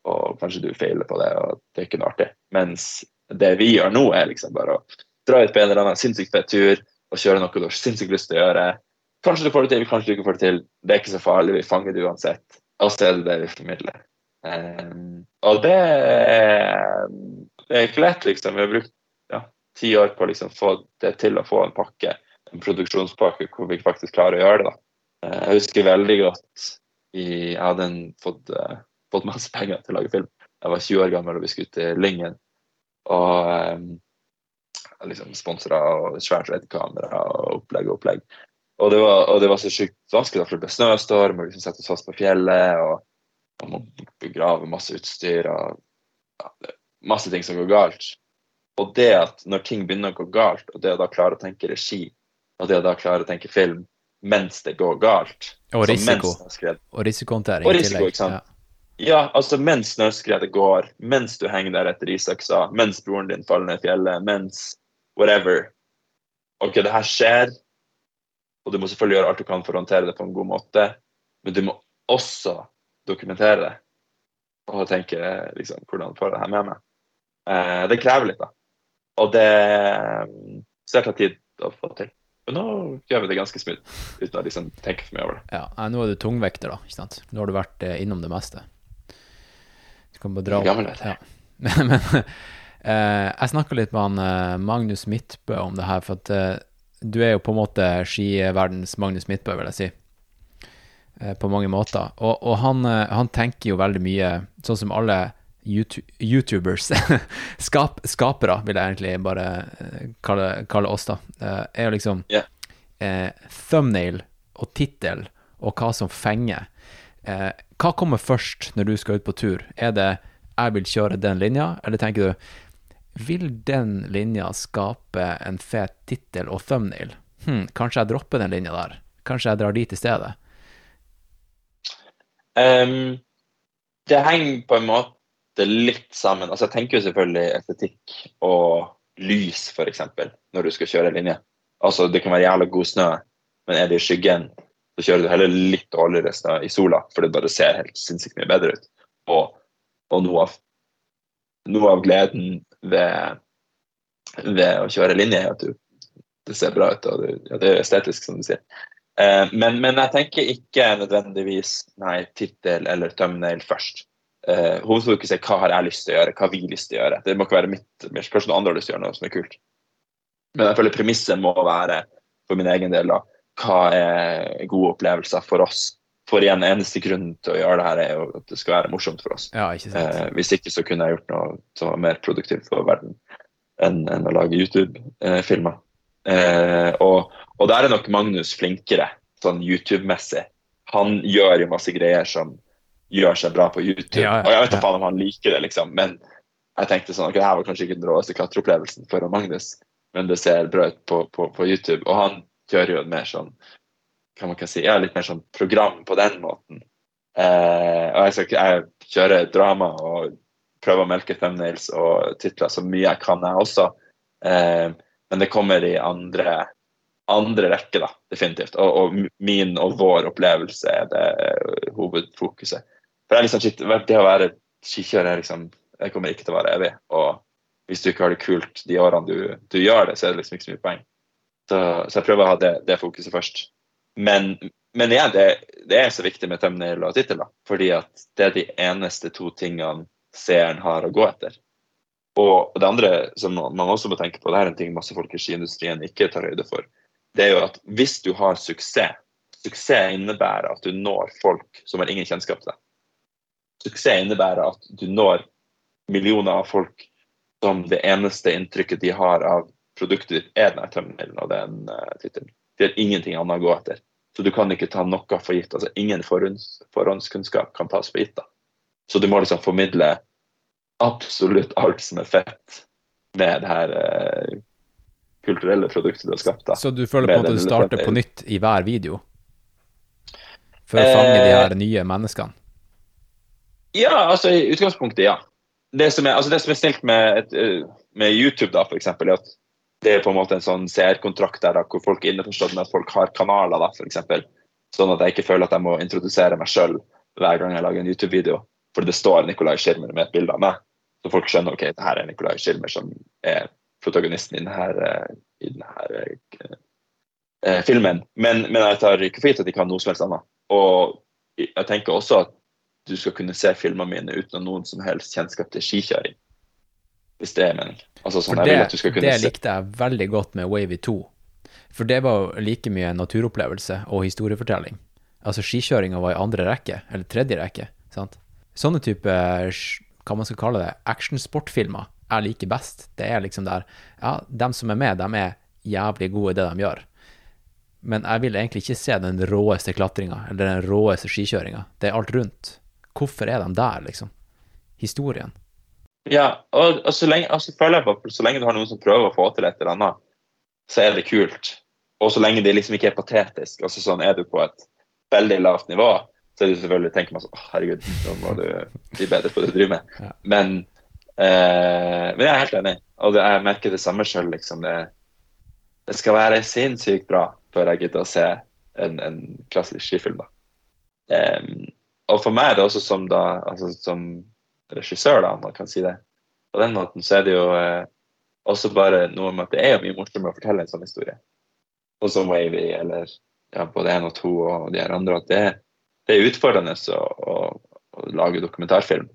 og kanskje du feiler på det, og det er ikke noe artig. Mens det vi gjør nå, er liksom bare å dra ut på en eller annen sinnssykt fett tur og kjøre noe du har sinnssykt lyst til å gjøre Kanskje du får det til, kanskje du ikke får det til. Det er ikke så farlig, vi fanger det uansett. Og så er det det vi formidler. Um, og det er, det er ikke lett, liksom. Vi har brukt ja, ti år på å liksom, få det til å få en pakke, en produksjonspakke hvor vi faktisk klarer å gjøre det. da. Uh, jeg husker veldig godt i, Jeg hadde en, fått, uh, fått, masse penger til å lage film. Jeg var 20 år gammel og vi skulle til Lyngen. Og um, liksom sponsa og svært RED-kamera og opplegg og opplegg. Og det, var, og det var, så sjukt vanskelig, for det ble snøstorm, og liksom sette oss fast på fjellet. og Man må begrave masse utstyr og ja, masse ting som går galt. Og det at når ting begynner å gå galt, og det å da klare å tenke regi, og det å da klare å tenke film mens det går galt Og risiko. Og risikohåndtering i tillegg. Ikke sant? Ja. ja, altså mens snøskredet går, mens du henger der etter isøksa, mens broren din faller ned i fjellet, mens whatever. OK, det her skjer og du må selvfølgelig gjøre alt du kan for å håndtere det på en god måte, men du må også dokumentere det. Og tenke liksom, hvordan får jeg det her med meg. Eh, det krever litt, da. Og det så det tar tid å få til. Men nå gjør vi det ganske smooth, uten å liksom tenke for mye over det. Ja, Nå er du tungvekter, da. ikke sant? Nå har du vært eh, innom det meste. Du kan bare dra. Gammel, vet. Ja. Men, men eh, jeg snakka litt med han eh, Magnus Midtbø om det her, for at eh, du er jo på en måte skiverdens Magnus Midtbø, vil jeg si. Eh, på mange måter. Og, og han, eh, han, tenker jo veldig mye, sånn som alle YouTubers, Skap, skapere, vil jeg egentlig bare eh, kalle, kalle oss, da, er jo liksom yeah. eh, thumbnail og tittel og hva som fenger. Eh, hva kommer først når du skal ut på tur? Er det 'jeg vil kjøre den linja', eller tenker du vil den linja skape en fet tittel og thumbnail? Hm, kanskje jeg dropper den linja der? Kanskje jeg drar dit i stedet? Um, det henger på en måte litt sammen. Altså, jeg tenker jo selvfølgelig estetikk og lys, f.eks., når du skal kjøre linje. Altså, det kan være jævla god snø, men er det i skyggen, så kjører du heller litt dårligere snø i sola, for det bare ser helt sinnssykt mye bedre ut. Og, og noe, av, noe av gleden ved, ved å kjøre linje, at du, det ser bra ut og det, ja, det er estetisk, som du sier. Eh, men, men, jeg tenker ikke nødvendigvis nei, tittel eller thumbnail først. Eh, Hovedfokus er hva har jeg lyst til å gjøre, hva har vi lyst til å gjøre. Det må ikke være mitt, kanskje noen andre har lyst til å gjøre noe som er kult. Men jeg føler premisset må være for min egen del da, hva er gode opplevelser for oss for igjen eneste grunn til å gjøre det her er jo at det skal være morsomt for oss. Ja, ikke. Eh, hvis ikke så kunne jeg gjort noe som var mer produktivt for verden enn, enn å lage YouTube-filmer. Eh, og, og, der er nok Magnus flinkere, sånn YouTube-messig. Han gjør jo masse greier som gjør seg bra på YouTube. Ja, ja, og jeg vet ikke om han liker det, liksom, men jeg tenkte sånn, ok, det her var kanskje ikke den råeste klatreopplevelsen for Magnus, men det ser bra ut på, på, på YouTube. Og han gjør jo en mer sånn hva man kan si, ja, litt mer sånn program på den måten. Eh, og jeg, skal, jeg kjører drama og prøver å melke thumbnails og titler så mye jeg kan, jeg også. Eh, men det kommer i andre andre rekke, da, definitivt. Og, og min og vår opplevelse er det hovedfokuset. For det liksom, det å være skikjører er liksom det kommer ikke til å være evig. Og hvis du ikke har det kult de årene du, du gjør det, så er det liksom ikke så mye poeng. Så, så jeg prøver å ha det, det fokuset først. Men, men igjen, det, det, er så viktig med thumbnail og titler. Fordi at det er de eneste to tingene seeren har å gå etter. Og det andre som man også må tenke på, det er en ting masse folk i skiindustrien ikke tar høyde for, det er jo at hvis du har suksess Suksess innebærer at du når folk som har ingen kjennskap til deg. Suksess innebærer at du når millioner av folk som det eneste inntrykket de har av produktet ditt, er den thumbnailen og den uh, tittelen. De har ingenting annet å gå etter. Så du kan ikke ta noe for gitt. altså Ingen forhånds, forhåndskunnskap kan tas for gitt. da. Så du må liksom formidle absolutt alt som er fett med det her eh, kulturelle produktet du har skapt. Da. Så du føler på at du starter på nytt i hver video? For å fange de her eh, nye menneskene? Ja, altså i utgangspunktet, ja. Det som er, altså, det som er snilt med, eh, med, YouTube, da, for eksempel, er at det er på en måte en sånn seerkontrakt der da, hvor folk er innforstått med at folk har kanaler, da, eksempel. Sånn at jeg ikke føler at jeg må introdusere meg sjøl hver gang jeg lager en YouTube-video. For det står Nikolai Schirmer med et bilde av meg. Så folk skjønner ok, det her er Nikolai Schirmer som er protagonisten i denne, eh, i denne eh, eh, filmen. Men, men, jeg tar ikke for gitt at de kan noe som helst annet. Og jeg tenker også at du skal kunne se filmene mine uten noen som helst kjennskap til skikjøring. Hvis det er meningen. Altså, sånn, det, det likte jeg veldig godt med Wavy 2. For det var like mye naturopplevelse og historiefortelling. Altså skikjøringa var i andre rekke, eller tredje rekke. sant? Sånne type, hva man skal kalle det, actionsportfilmer jeg liker best. Det er liksom der Ja, dem som er med, de er jævlig gode i det de gjør. Men jeg vil egentlig ikke se den råeste klatringa eller den råeste skikjøringa. Det er alt rundt. Hvorfor er de der, liksom? Historien. Ja, og, og så lenge altså, føler jeg på, så lenge du har noen som prøver å få til et eller annet, så er det kult. Og så lenge det liksom ikke er patetisk. altså sånn Er du på et veldig lavt nivå, så er du selvfølgelig tenker man sånn Herregud, nå må du bli bedre på det du driver med. Men Eh, men jeg er helt enig, og det, jeg merker det samme sjøl. Liksom. Det, det, skal være sinnssykt bra før jeg gidder å se en, en klassisk skifilm. Da. Um, og for meg er det også som, da, altså, som regissør, da, man kan si det. På den måten så er det jo eh, også bare noe med at det er mye morsommere å fortelle en sånn historie. Og som Wavy eller ja, både én og to og de her andre. At det, det er utfordrende å, å, å lage dokumentarfilm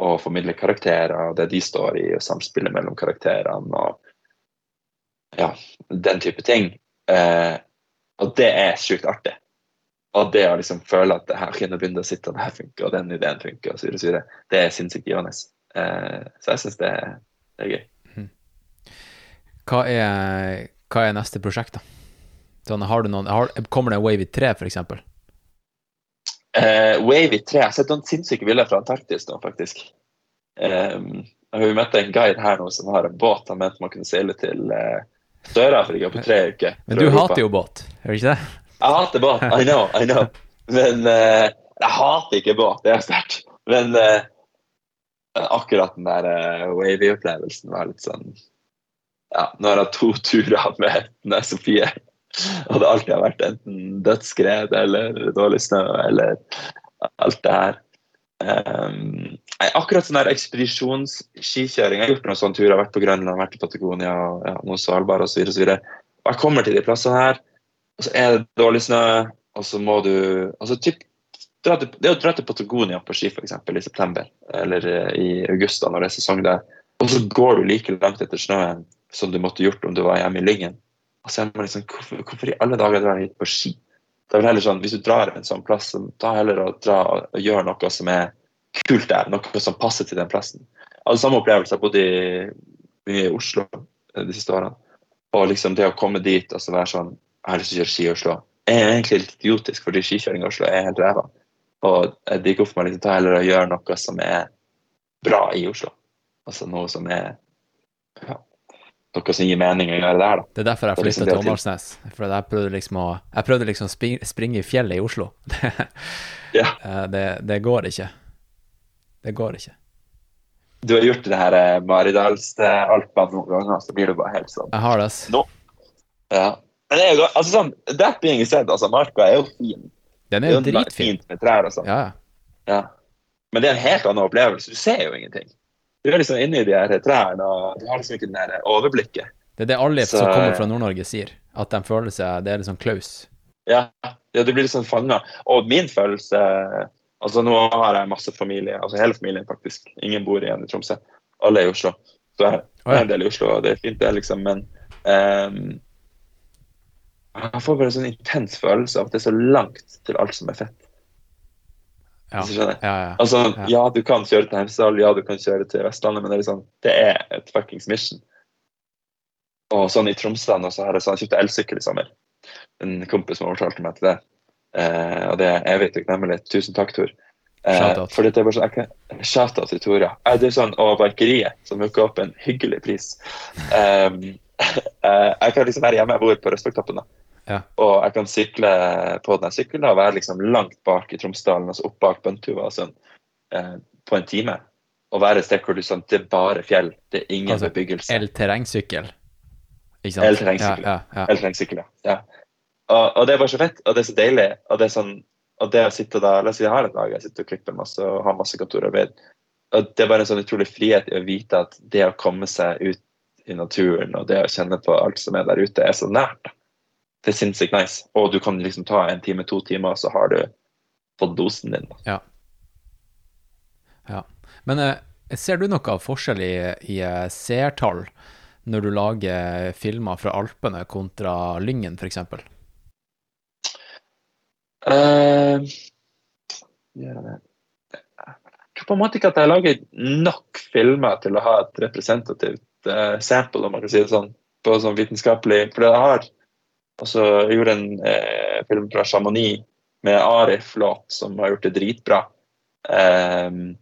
og formidle karakterer og det de står i, og samspillet mellom karakterene og ja, den type ting. Eh, og det er sjukt artig. Og det å liksom føle at det her kunne begynne å sitte, og det her funker, og den ideen funker, og så videre, det er sinnssykt givende. Eh, så jeg syns det, det, er gøy. Mhm. Hva er, hva er neste prosjekt, da? Sånn, har du noen, har, kommer det en Wavy 3, f.eks.? Uh, Wavy 3. Jeg har sett noen sinnssyke bilder fra Antarktis nå, faktisk. Um, jeg har møtt en guide her nå som har en båt han mente man kunne seile til uh, Sør-Afrika på tre uker. Men du hater jo båt, gjør du ikke det? Jeg hater båt, I know, I know. Men uh, jeg hater ikke båt, det er sterkt. Men uh, akkurat den der uh, wavy-opplevelsen var litt sånn Ja, nå har jeg to turer med Sofie og det alltid har vært enten dødsskred eller dårlig snø eller alt det her. Um, akkurat sånn der ekspedisjonsskikjøring. Jeg har gjort noen sånne turer. Jeg har vært på Grønland, vært i Patagonia, ja, Svalbard osv. Og, og jeg kommer til de plassene her, og så er det dårlig snø, og så må du altså typ, dra til, Det å dra til Patagonia på ski f.eks. i september eller uh, i august, da, når det er sesong der, og så går du like langt etter snøen som du måtte gjort om du var hjemme i Lyngen. Og så er man liksom, hvorfor, hvorfor, i alle dager drar du hit på ski? Det er vel heller sånn, Hvis du drar en sånn plass, så ta heller og dra og gjør noe som er kult der. Noe som passer til den plassen. Altså, samme opplevelse. Jeg bodde mye i Oslo eh, de siste årene. Og liksom det å komme dit og så være sånn Jeg har lyst til å kjøre ski i Oslo. Jeg er egentlig litt idiotisk, fordi skikjøring i Oslo er helt ræva. Og jeg digger for meg liksom ta heller og gjøre noe som er bra i Oslo. Altså noe som er ja, noe som gir mening å gjøre der. Da. Det er derfor jeg flytta til Åndalsnes. For jeg prøvde liksom å Jeg prøvde liksom å springe i fjellet i Oslo. ja. Eh, det, det, går ikke. Det går ikke. Du har gjort det her eh, Maridalsalpene noen ganger, så blir du bare helt sånn Jeg har det. Nå. Ja. Men det er jo, altså sånn, That being said, altså, marka er jo fin. Den Det er er jo jo dritfin. fint med trær og sånn. Ja, ja. Men det er en helt annen opplevelse. Du ser jo ingenting. Du er liksom inne i de her trærne, og du har liksom ikke det overblikket. Det er det alle Så- som kommer fra Nord-Norge sier. At de føler seg Det er liksom close. klaus. Ja, ja du blir liksom fanga. Og min følelse Altså, nå har jeg masse familie, altså hele familien faktisk. Ingen bor igjen i Tromsø. Alle er i Oslo. Så jeg Å, er en del i Oslo, og det er fint, det, liksom, men ehm, Jeg får bare en sånn intens følelse av at det er så langt til alt som er fett. Ja. Hvis du skjønner? Ja, ja. Altså, Ja. du kan kjøre til Hemsedal, ja, du kan kjøre til Vestlandet, men det er liksom, det er et fuckings mission. Og sånn i Tromsø nå, så har jeg sånn, kjøpt elsykkel i sommer. En kompis som overtalte meg til det. Eh, og det er evig takknemlig. Tusen takk, Tor. Eh, for det er bare sånn, jeg Shout-out til Tor, ja. Eh, Det er sånn, og Barkeriet, som hooker opp en hyggelig pris. Um, eh, jeg kan liksom være hjemme jeg bor på Røstbakktoppen, da. Ja. Og jeg kan sykle på den sykkelen og være liksom langt bak i Tromsdalen, altså opp bak Bøntuva og sånn, eh, på en time. Og være et sted hvor du sånn, det er bare fjell, det er ingen Altså, bebyggelse. El-terrengsykkel. Ikke sant? El-terrengsykkel. Ja, ja, ja. Ja. Og, og det er bare så fett, og det er så deilig. Og det er sånn, og det å sitte da, La oss si jeg har en dag jeg sitter og klipper masse og har masse kontorarbeid. Og det er bare en sånn utrolig frihet i å vite at det å komme seg ut i naturen og det å kjenne på alt som er der ute, er så nært. da. Det er sinnssykt nice. Og du kan liksom ta en time, to timer, så har du fått dosen din. Ja. Ja. Men eh, ser du noe av forskjell i, i eh, seertall når du lager filmer fra Alpene kontra Lyngen, f.eks.? Uh, gjør jeg det? Tror på en måte ikke at jeg lager nok filmer til å ha et representativt uh, sample, om man kan si det sånn, på sånn vitenskapelig. For jeg har altså, jeg gjorde en eh, film fra Chamonix med Arif Låt, som har gjort det dritbra. Um,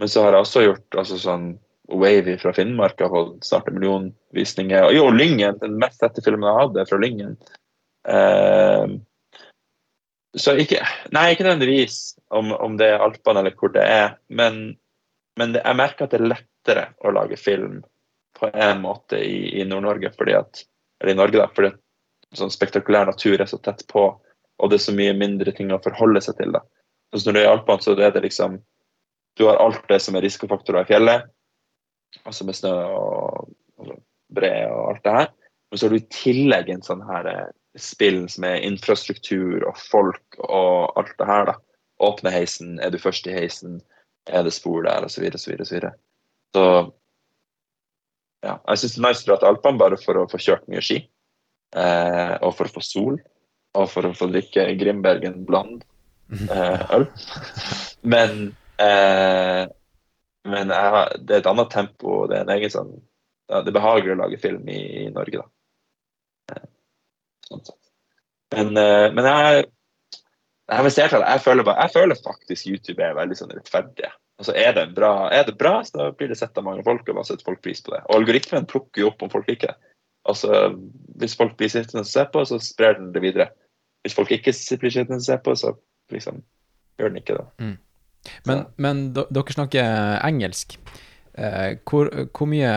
men så har jeg også gjort altså, sånn Wavy fra Finnmark har fått snart en million visninger. Og jo, Lyngen, den mest sette filmen jeg hadde fra Lyngen. Um, så ikke Nei, ikke nødvendigvis om, om det er Alpene eller hvor det er, men, men det, jeg merker at det er lettere å lage film på en måte i, i Nord-Norge, fordi at Eller i Norge, da, fordi at sånn spektakulær natur er så tett på, og det er så mye mindre ting å forholde seg til. da. Så når du er i Alpene, så er det liksom Du har alt det som er risikofaktorer i fjellet, altså med snø og, og bre og alt det her. Men så har du i tillegg en sånn her eh, spill som er infrastruktur og folk og alt det her. da. Åpne heisen, er du først i heisen, er det spor der, osv., osv., osv. Så ja, jeg syns det er nice å dra til Alpene bare for å få kjørt mye ski. Eh, og for å få sol. Og for å få drikke Grimbergen Bland eh, øl. Men, eh, men har, det er et annet tempo. Det er en egen sånn ja, Det er behagelig å lage film i, i Norge, da. Eh, sånn sett. Men, eh, men jeg jeg, føler bare, jeg føler faktisk YouTube er veldig sånn rettferdig. Altså, er, det bra, er det bra, så blir det sett av mange folk, og man setter folk pris på det. Og algoritmen plukker jo opp om folk liker det. Altså, hvis folk blir sittende og se på, så sprer den det videre. Hvis folk ikke blir sittende og se på, så liksom gjør den ikke det. Men, men dere snakker engelsk. Eh, hvor, hvor mye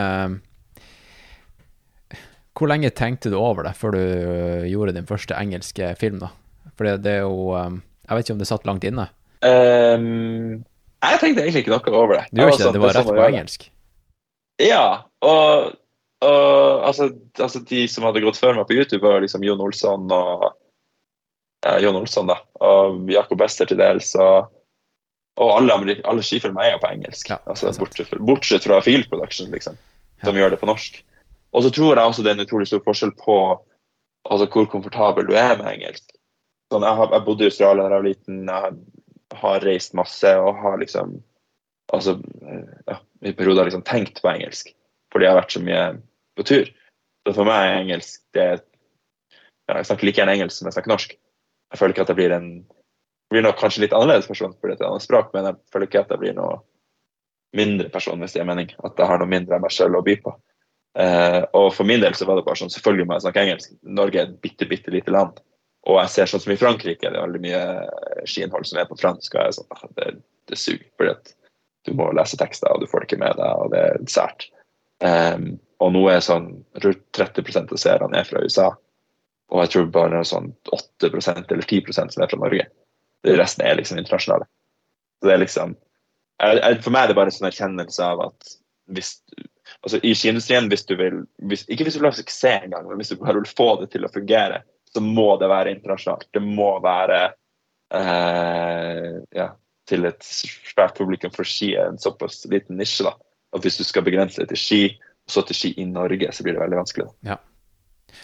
Hvor lenge tenkte du over det før du eh, gjorde din første engelske film, da? For det, er jo eh, Jeg vet ikke om det satt langt inne. Um, jeg tenkte egentlig ikke noe over det. Du gjør ikke det? Det var rett på engelsk? Ja, og, og altså, altså de som hadde gått før meg på YouTube, var liksom Jon Olsson og eh, Jon Olsson da, og Jakob Wester til dels, og, og alle, alle skifilmer er jo på engelsk. Ja, altså, bortsett, bortsett fra Field Production, liksom, som gjør det på norsk. Og så tror jeg også det er en utrolig stor forskjell på altså, hvor komfortabel du er med engelsk. Sånn, jeg, har, jeg bodde i Australia da jeg var liten, jeg har reist masse og har liksom altså, ja, i perioder liksom tenkt på engelsk, fordi jeg har vært så mye på tur. Så for meg er engelsk det er, ja, Jeg snakker like gjerne engelsk som jeg snakker norsk. Jeg føler ikke at jeg blir en blir nok kanskje litt annerledes person fordi det er et annet språk, men jeg føler ikke at jeg blir noe mindre person, hvis det gir mening. At jeg har noe mindre av meg selv å by på. Eh, og for min del så var det bare sånn, selvfølgelig må jeg snakke engelsk. Norge er et bitte, bitte lite land. Og jeg ser sånn som i Frankrike, det er veldig mye skiinnhold som er på fransk, og jeg er sånn, ah, det, det suger. fordi at du må lese tekster, og du får det ikke med deg, og det er sært. Um, og nå er sånn rundt 30 av seerne er fra USA. Og jeg tror bare sånn 8% eller 10 som er fra Norge. Det resten er liksom internasjonale. Så det er liksom For meg er det bare en sånn erkjennelse av at hvis altså I skiindustrien, hvis du vil hvis, Ikke hvis du vil ha suksess engang, men hvis du bare vil få det til å fungere, så må det være internasjonalt. Det må være eh, ja, til et svært publikum, for ski er en såpass liten nisje. da, at Hvis du skal begrense det til ski, ski i Norge, så blir det veldig vanskelig. Ja.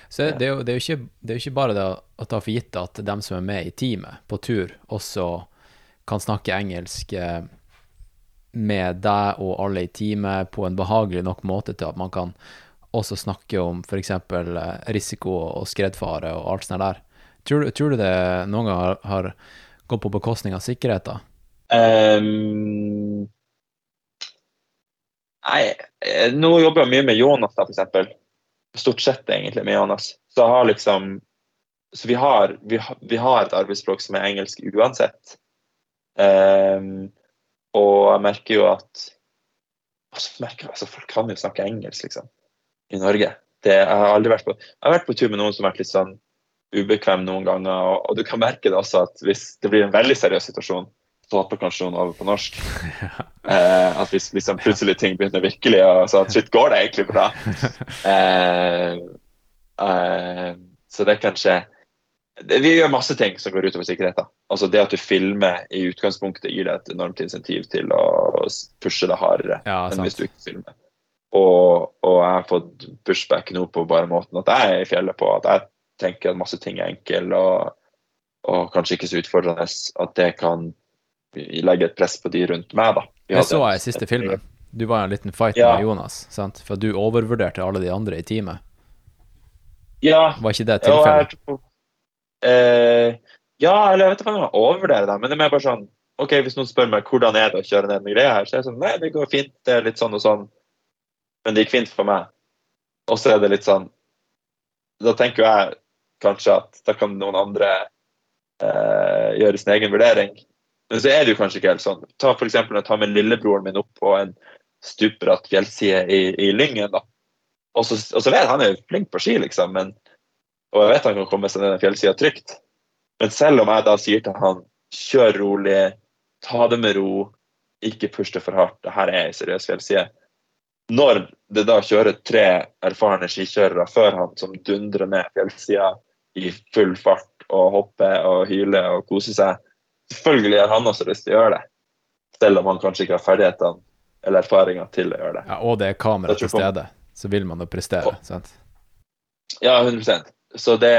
Så det er, jo, det, er ikke, det er jo, ikke, bare det å ta for gitt at dem som er med i teamet på tur, også kan snakke engelsk eh, med deg og alle i teamet på en behagelig nok måte til at man kan også snakke om f.eks. Eh, risiko og skredfare og alt sånt der. Tror, tror, du det noen gang har, har gått på bekostning av sikkerheten? Um, nei, eh, nå jobber jeg mye med Jonas, da, f.eks. Stort sett egentlig med Jonas. Så, liksom, så vi, har, vi, har, vi, har, et arbeidsspråk som er engelsk uansett. Um, og jeg merker jo at altså, merker, altså, Folk kan jo snakke engelsk, liksom, i Norge. Det, jeg, har aldri vært på, jeg har vært på tur med noen som har vært litt sånn ubekvem noen ganger. Og, og, du kan merke det også at hvis det blir en veldig seriøs situasjon, hopper kanskje noen over på norsk. Eh, at hvis liksom, plutselig ting begynner virkelig så at shit, går det egentlig bra? Eh, eh, så det er kanskje Vi gjør masse ting som går utover sikkerheten. Altså Det at du filmer i utgangspunktet gir deg et enormt insentiv til å pushe det hardere ja, enn hvis du ikke filmer. Og, og, jeg har fått pushback nå på bare måten at jeg er i fjellet på. At jeg tenker at masse ting er enkle og, og kanskje ikke så utfordrende. At det kan legge et press på de rundt meg, da. jeg så jeg i siste filmen. Du var i en liten fight ja. med Jonas, sant? for du overvurderte alle de andre i teamet. Ja. Var ikke det tilfellet? Ja, eh, ja, eller jeg vet ikke om jeg overvurderer det, men det er mer bare sånn ok, Hvis noen spør meg hvordan er det å kjøre ned med greia her, så er jeg sånn Nei, det går fint, det er litt sånn og sånn, men det gikk fint for meg. Og så er det litt sånn Da tenker jeg kanskje at da kan noen andre eh, gjøre sin egen vurdering. Men så er det jo kanskje ikke helt sånn. Ta eksempel ta jeg tar med lillebroren min opp på en stupbratt fjellside i, i Lyngen. da. Og så, og så vet han er flink på ski, liksom, men, og jeg vet han kan komme seg ned den fjellsida trygt. Men selv om jeg da sier til han kjør rolig, ta det med ro, ikke push det for hardt, det her er ei seriøs fjellside. Når det da kjører tre erfarne skikjørere før han som dundrer ned fjellsida i full fart og hopper og hyler og koser seg, Selvfølgelig har han også lyst til å gjøre det, selv om han kanskje ikke har ferdighetene eller erfaringa til å gjøre det. Ja, Og det er kamera til stede, så vil man jo prestere, og, sant? Ja, 100% Så det,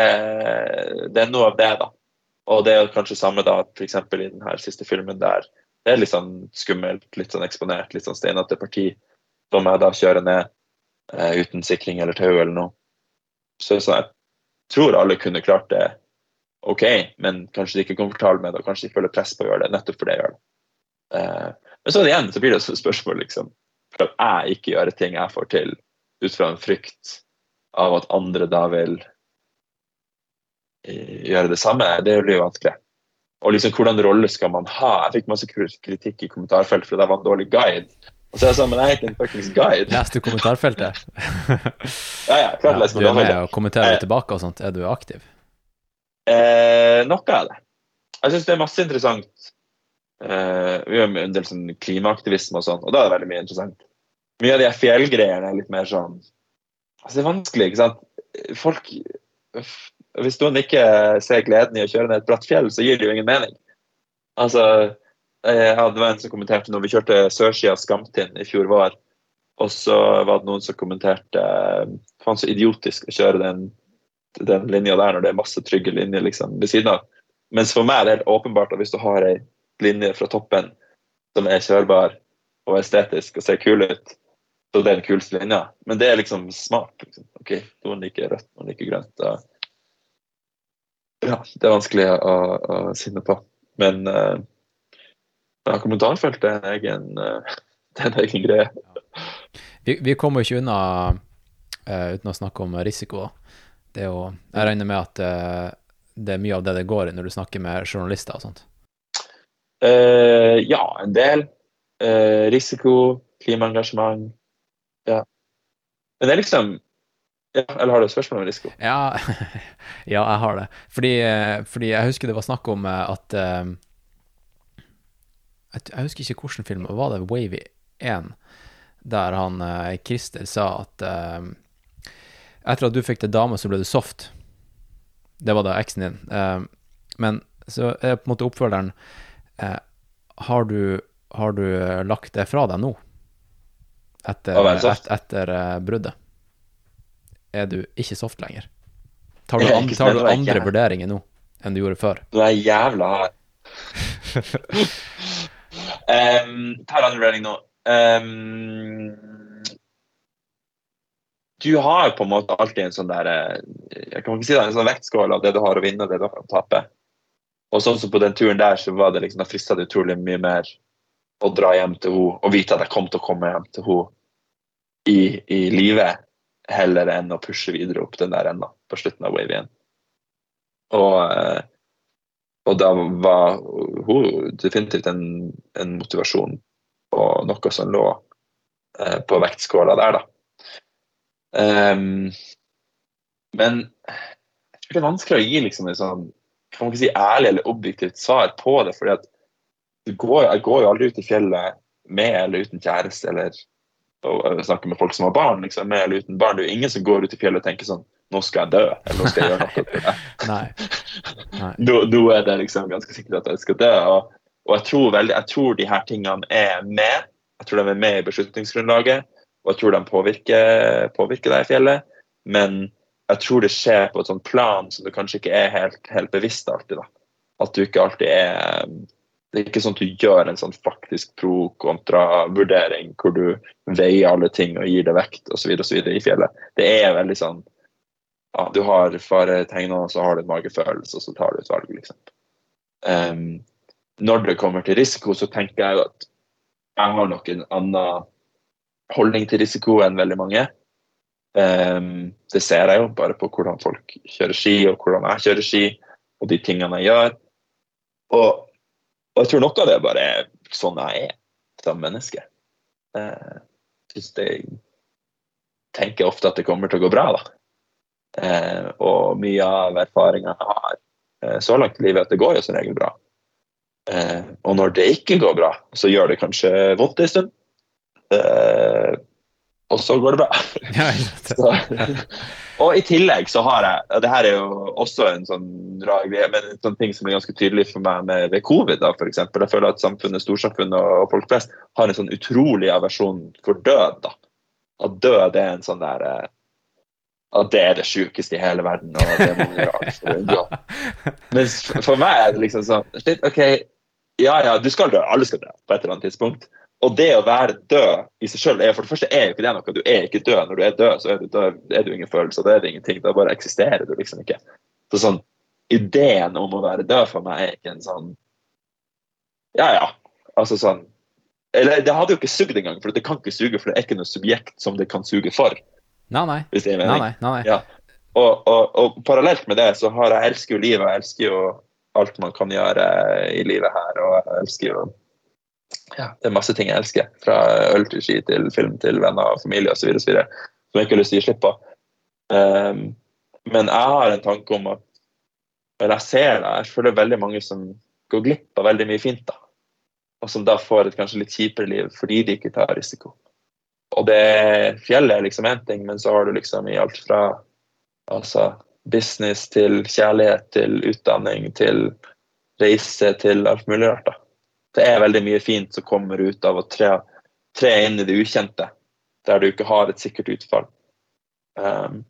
det, er noe av det, da. Og det er kanskje samme da, f.eks. i denne siste filmen der det er litt sånn skummelt, litt sånn eksponert, litt sånn steinete parti som jeg da kjører ned eh, uten sikring eller tau eller noe. Så, så jeg tror alle kunne klart det OK, men kanskje de ikke er komfortable med det, og kanskje de føler press på å gjøre det nettopp fordi jeg gjør det. Uh, men så igjen så blir det et spørsmål liksom, for at jeg ikke gjør ting jeg får til ut fra en frykt av at andre da vil uh, gjøre det samme, det blir jo vanskelig. Og liksom, hvordan rolle skal man ha? Jeg fikk masse kritikk i kommentarfeltet fordi jeg var en dårlig guide. Og så er jeg sånn, men jeg er ikke en fuckings guide. Leste du kommentarfeltet? ja, ja, klart ja, Du er med og kommenterer tilbake og sånt. Er du aktiv? Eh, noe av det. Jeg syns det er masse interessant. Eh, vi gjør en del sånn klimaaktivisme og sånn, og da er det veldig mye interessant. Mye av de fjellgreiene er litt mer sånn Altså, det er vanskelig, ikke sant. Folk Hvis noen ikke ser gleden i å kjøre ned et bratt fjell, så gir det jo ingen mening. Altså jeg hadde en som kommenterte når vi kjørte sørsida av Skamtind i fjor vår, og så var det noen som kommenterte Faen, så idiotisk å kjøre den den linja der når det er masse trygge linjer liksom, ved siden av. Mens for meg er det helt åpenbart at hvis du har ei linje fra toppen som er kjørbar og estetisk og ser kul ut, så det er den kuleste linja. Men det er liksom smart. Liksom. OK, noen liker rødt, noen liker grønt. Ja, det er vanskelig å, å sinne på. Men uh, ja, kommentarfeltet er en egen, uh, det er en egen greie. Vi, vi kommer ikke unna uh, uten å snakke om risiko. Det er jo Jeg regner med at uh, det er mye av det det går i når du snakker med journalister og sånt? Uh, ja, en del. Uh, risiko, klimaengasjement. Ja. Men det er liksom Ja, eller har du et spørsmål om risiko? Ja, ja, jeg har det. Fordi, eh, fordi jeg husker det var snakk om eh, at eh, Jeg jeg husker ikke hvilken film, var det Wavy 1? Der han eh, Christer sa at eh, etter at du fikk deg dame, så ble du soft. Det var da eksen din. Eh, men så er på en måte oppfølgeren eh, har, du, har du eh, lagt det fra deg nå? Etter, et, etter uh, bruddet? Er du ikke soft lenger? Tar du, an, tar du andre vurderinger nå enn du gjorde før? Du er jævla hard. um, tar andre vurdering nå. Um, du har på en måte alltid en sånn der eh, Jeg kan ikke si det, en sånn vektskål av det du har å vinne og det du har å tape. Og sånn som på den turen der, så var det liksom, da frista det utrolig mye mer å dra hjem til henne og vite at jeg kom til å komme hjem til henne i, i live, heller enn å pushe videre opp den der enda på slutten av Wave 1. Og, eh, og da var hun definitivt en, en motivasjon og noe som lå eh, på vektskåla der, da. Ehm, men jeg tror det er vanskelig å gi liksom en sånn kan man ikke si ærlig eller objektivt svar på det. fordi at du går, jeg går jo aldri ut i fjellet med eller uten kjæreste eller og snakker med folk som har barn. liksom, med eller uten barn. Det er jo ingen som går ut i fjellet og tenker sånn Nå skal jeg dø, eller nå skal jeg gjøre noe. Nei. Nei. Nå, nå er det liksom ganske sikkert at jeg skal dø. Og, og jeg, tror veldig, jeg tror de her tingene er med. Jeg tror de er med i beslutningsgrunnlaget, og jeg tror de påvirker, påvirker i fjellet. Men jeg tror det skjer på et sånt plan som du kanskje ikke er helt, helt bevisst alltid. da. At du ikke alltid er Det er ikke sånn at du gjør en sånn faktisk pro-kontra-vurdering hvor du veier alle ting og gir det vekt osv. i fjellet. Det er veldig sånn ja, Du har faretegner, og så har du en magefølelse, og så tar du et valg, liksom. Um, når det kommer til risiko, så tenker jeg at jeg har nok en annen holdning til risiko enn veldig mange. Um, det ser jeg jo bare på hvordan folk kjører ski, og hvordan jeg kjører ski, og de tingene jeg gjør. Og, og jeg tror noe av det bare er sånn jeg er som menneske. Uh, synes det, tenker ofte at det kommer til å gå bra, da. Uh, og mye av erfaringene jeg har uh, så langt i livet, at det går jo som regel bra. Uh, og når det ikke går bra, så gjør det kanskje vondt en stund. Eh, og så går det bra. Ja. Så, og i tillegg så har jeg og det her er jo også en sånn rar greie, men en sånn ting som er ganske tydelig for meg med, ved covid. da, for eksempel. Jeg føler at samfunnet, storsamfunnet og, folk flest har en sånn utrolig aversjon for død. da. At død er en sånn der eh, At det er det sjukeste i hele verden. og det må vi gjøre for å unngå. Mens for- for meg er det liksom sånn OK, ja ja, du skal dø. Alle skal dø på et eller annet tidspunkt. Og det å være død i seg er for det første er jo ikke det noe. Du er ikke død. Når du er død, så er du, død, er du ingen følelser. Da er det ingenting. Da bare eksisterer du liksom ikke. Så sånn, Ideen om å være død for meg er ikke en sånn Ja ja. Altså sånn Eller det hadde jo ikke sugd engang, for det kan ikke suge, for det er ikke noe subjekt som det kan suge for. Nei, nei. hvis det er mening. nei. nei, nei. Ja. Og, og, og parallelt med det så har jeg elsker jo livet, og jeg elsker jo alt man kan gjøre i livet her. Og jeg elsker jo ja, Det er masse ting jeg elsker. Fra øl til ski til film til venner og familie osv. Som jeg ikke har lyst til å gi slipp på. Um, men jeg har en tanke om at Eller jeg ser det, jeg føler veldig mange som går glipp av veldig mye fint. da. Og som da får et kanskje litt kjipere liv fordi de ikke tar risiko. Og det fjellet er liksom én ting, men så har du liksom i alt fra altså, business til kjærlighet til utdanning til reise til alt mulig rart. da. Det er veldig mye fint som kommer ut av å tre, tre inn i det ukjente, der du ikke har et sikkert utfall. Um,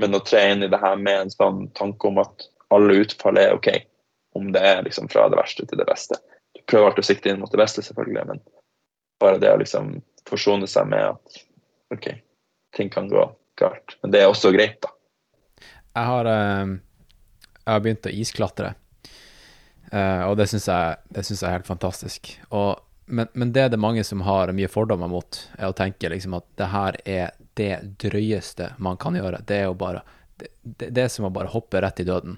men å tre inn i det her med en sånn tanke om at alle utfall er OK, om det er liksom fra det verste til det beste. Du prøver alltid å sikte inn mot det beste, selvfølgelig, men bare det å liksom forsone seg med at OK, ting kan gå galt. Men det er også greit, da. Jeg har, eh, jeg har begynt å isklatre, eh, og det syns jeg, jeg er helt fantastisk. Og, men, men det det mange som har mye fordommer mot, er å tenke liksom at det her er det drøyeste man kan gjøre. Det er jo bare det, det, er som å bare hoppe rett i døden.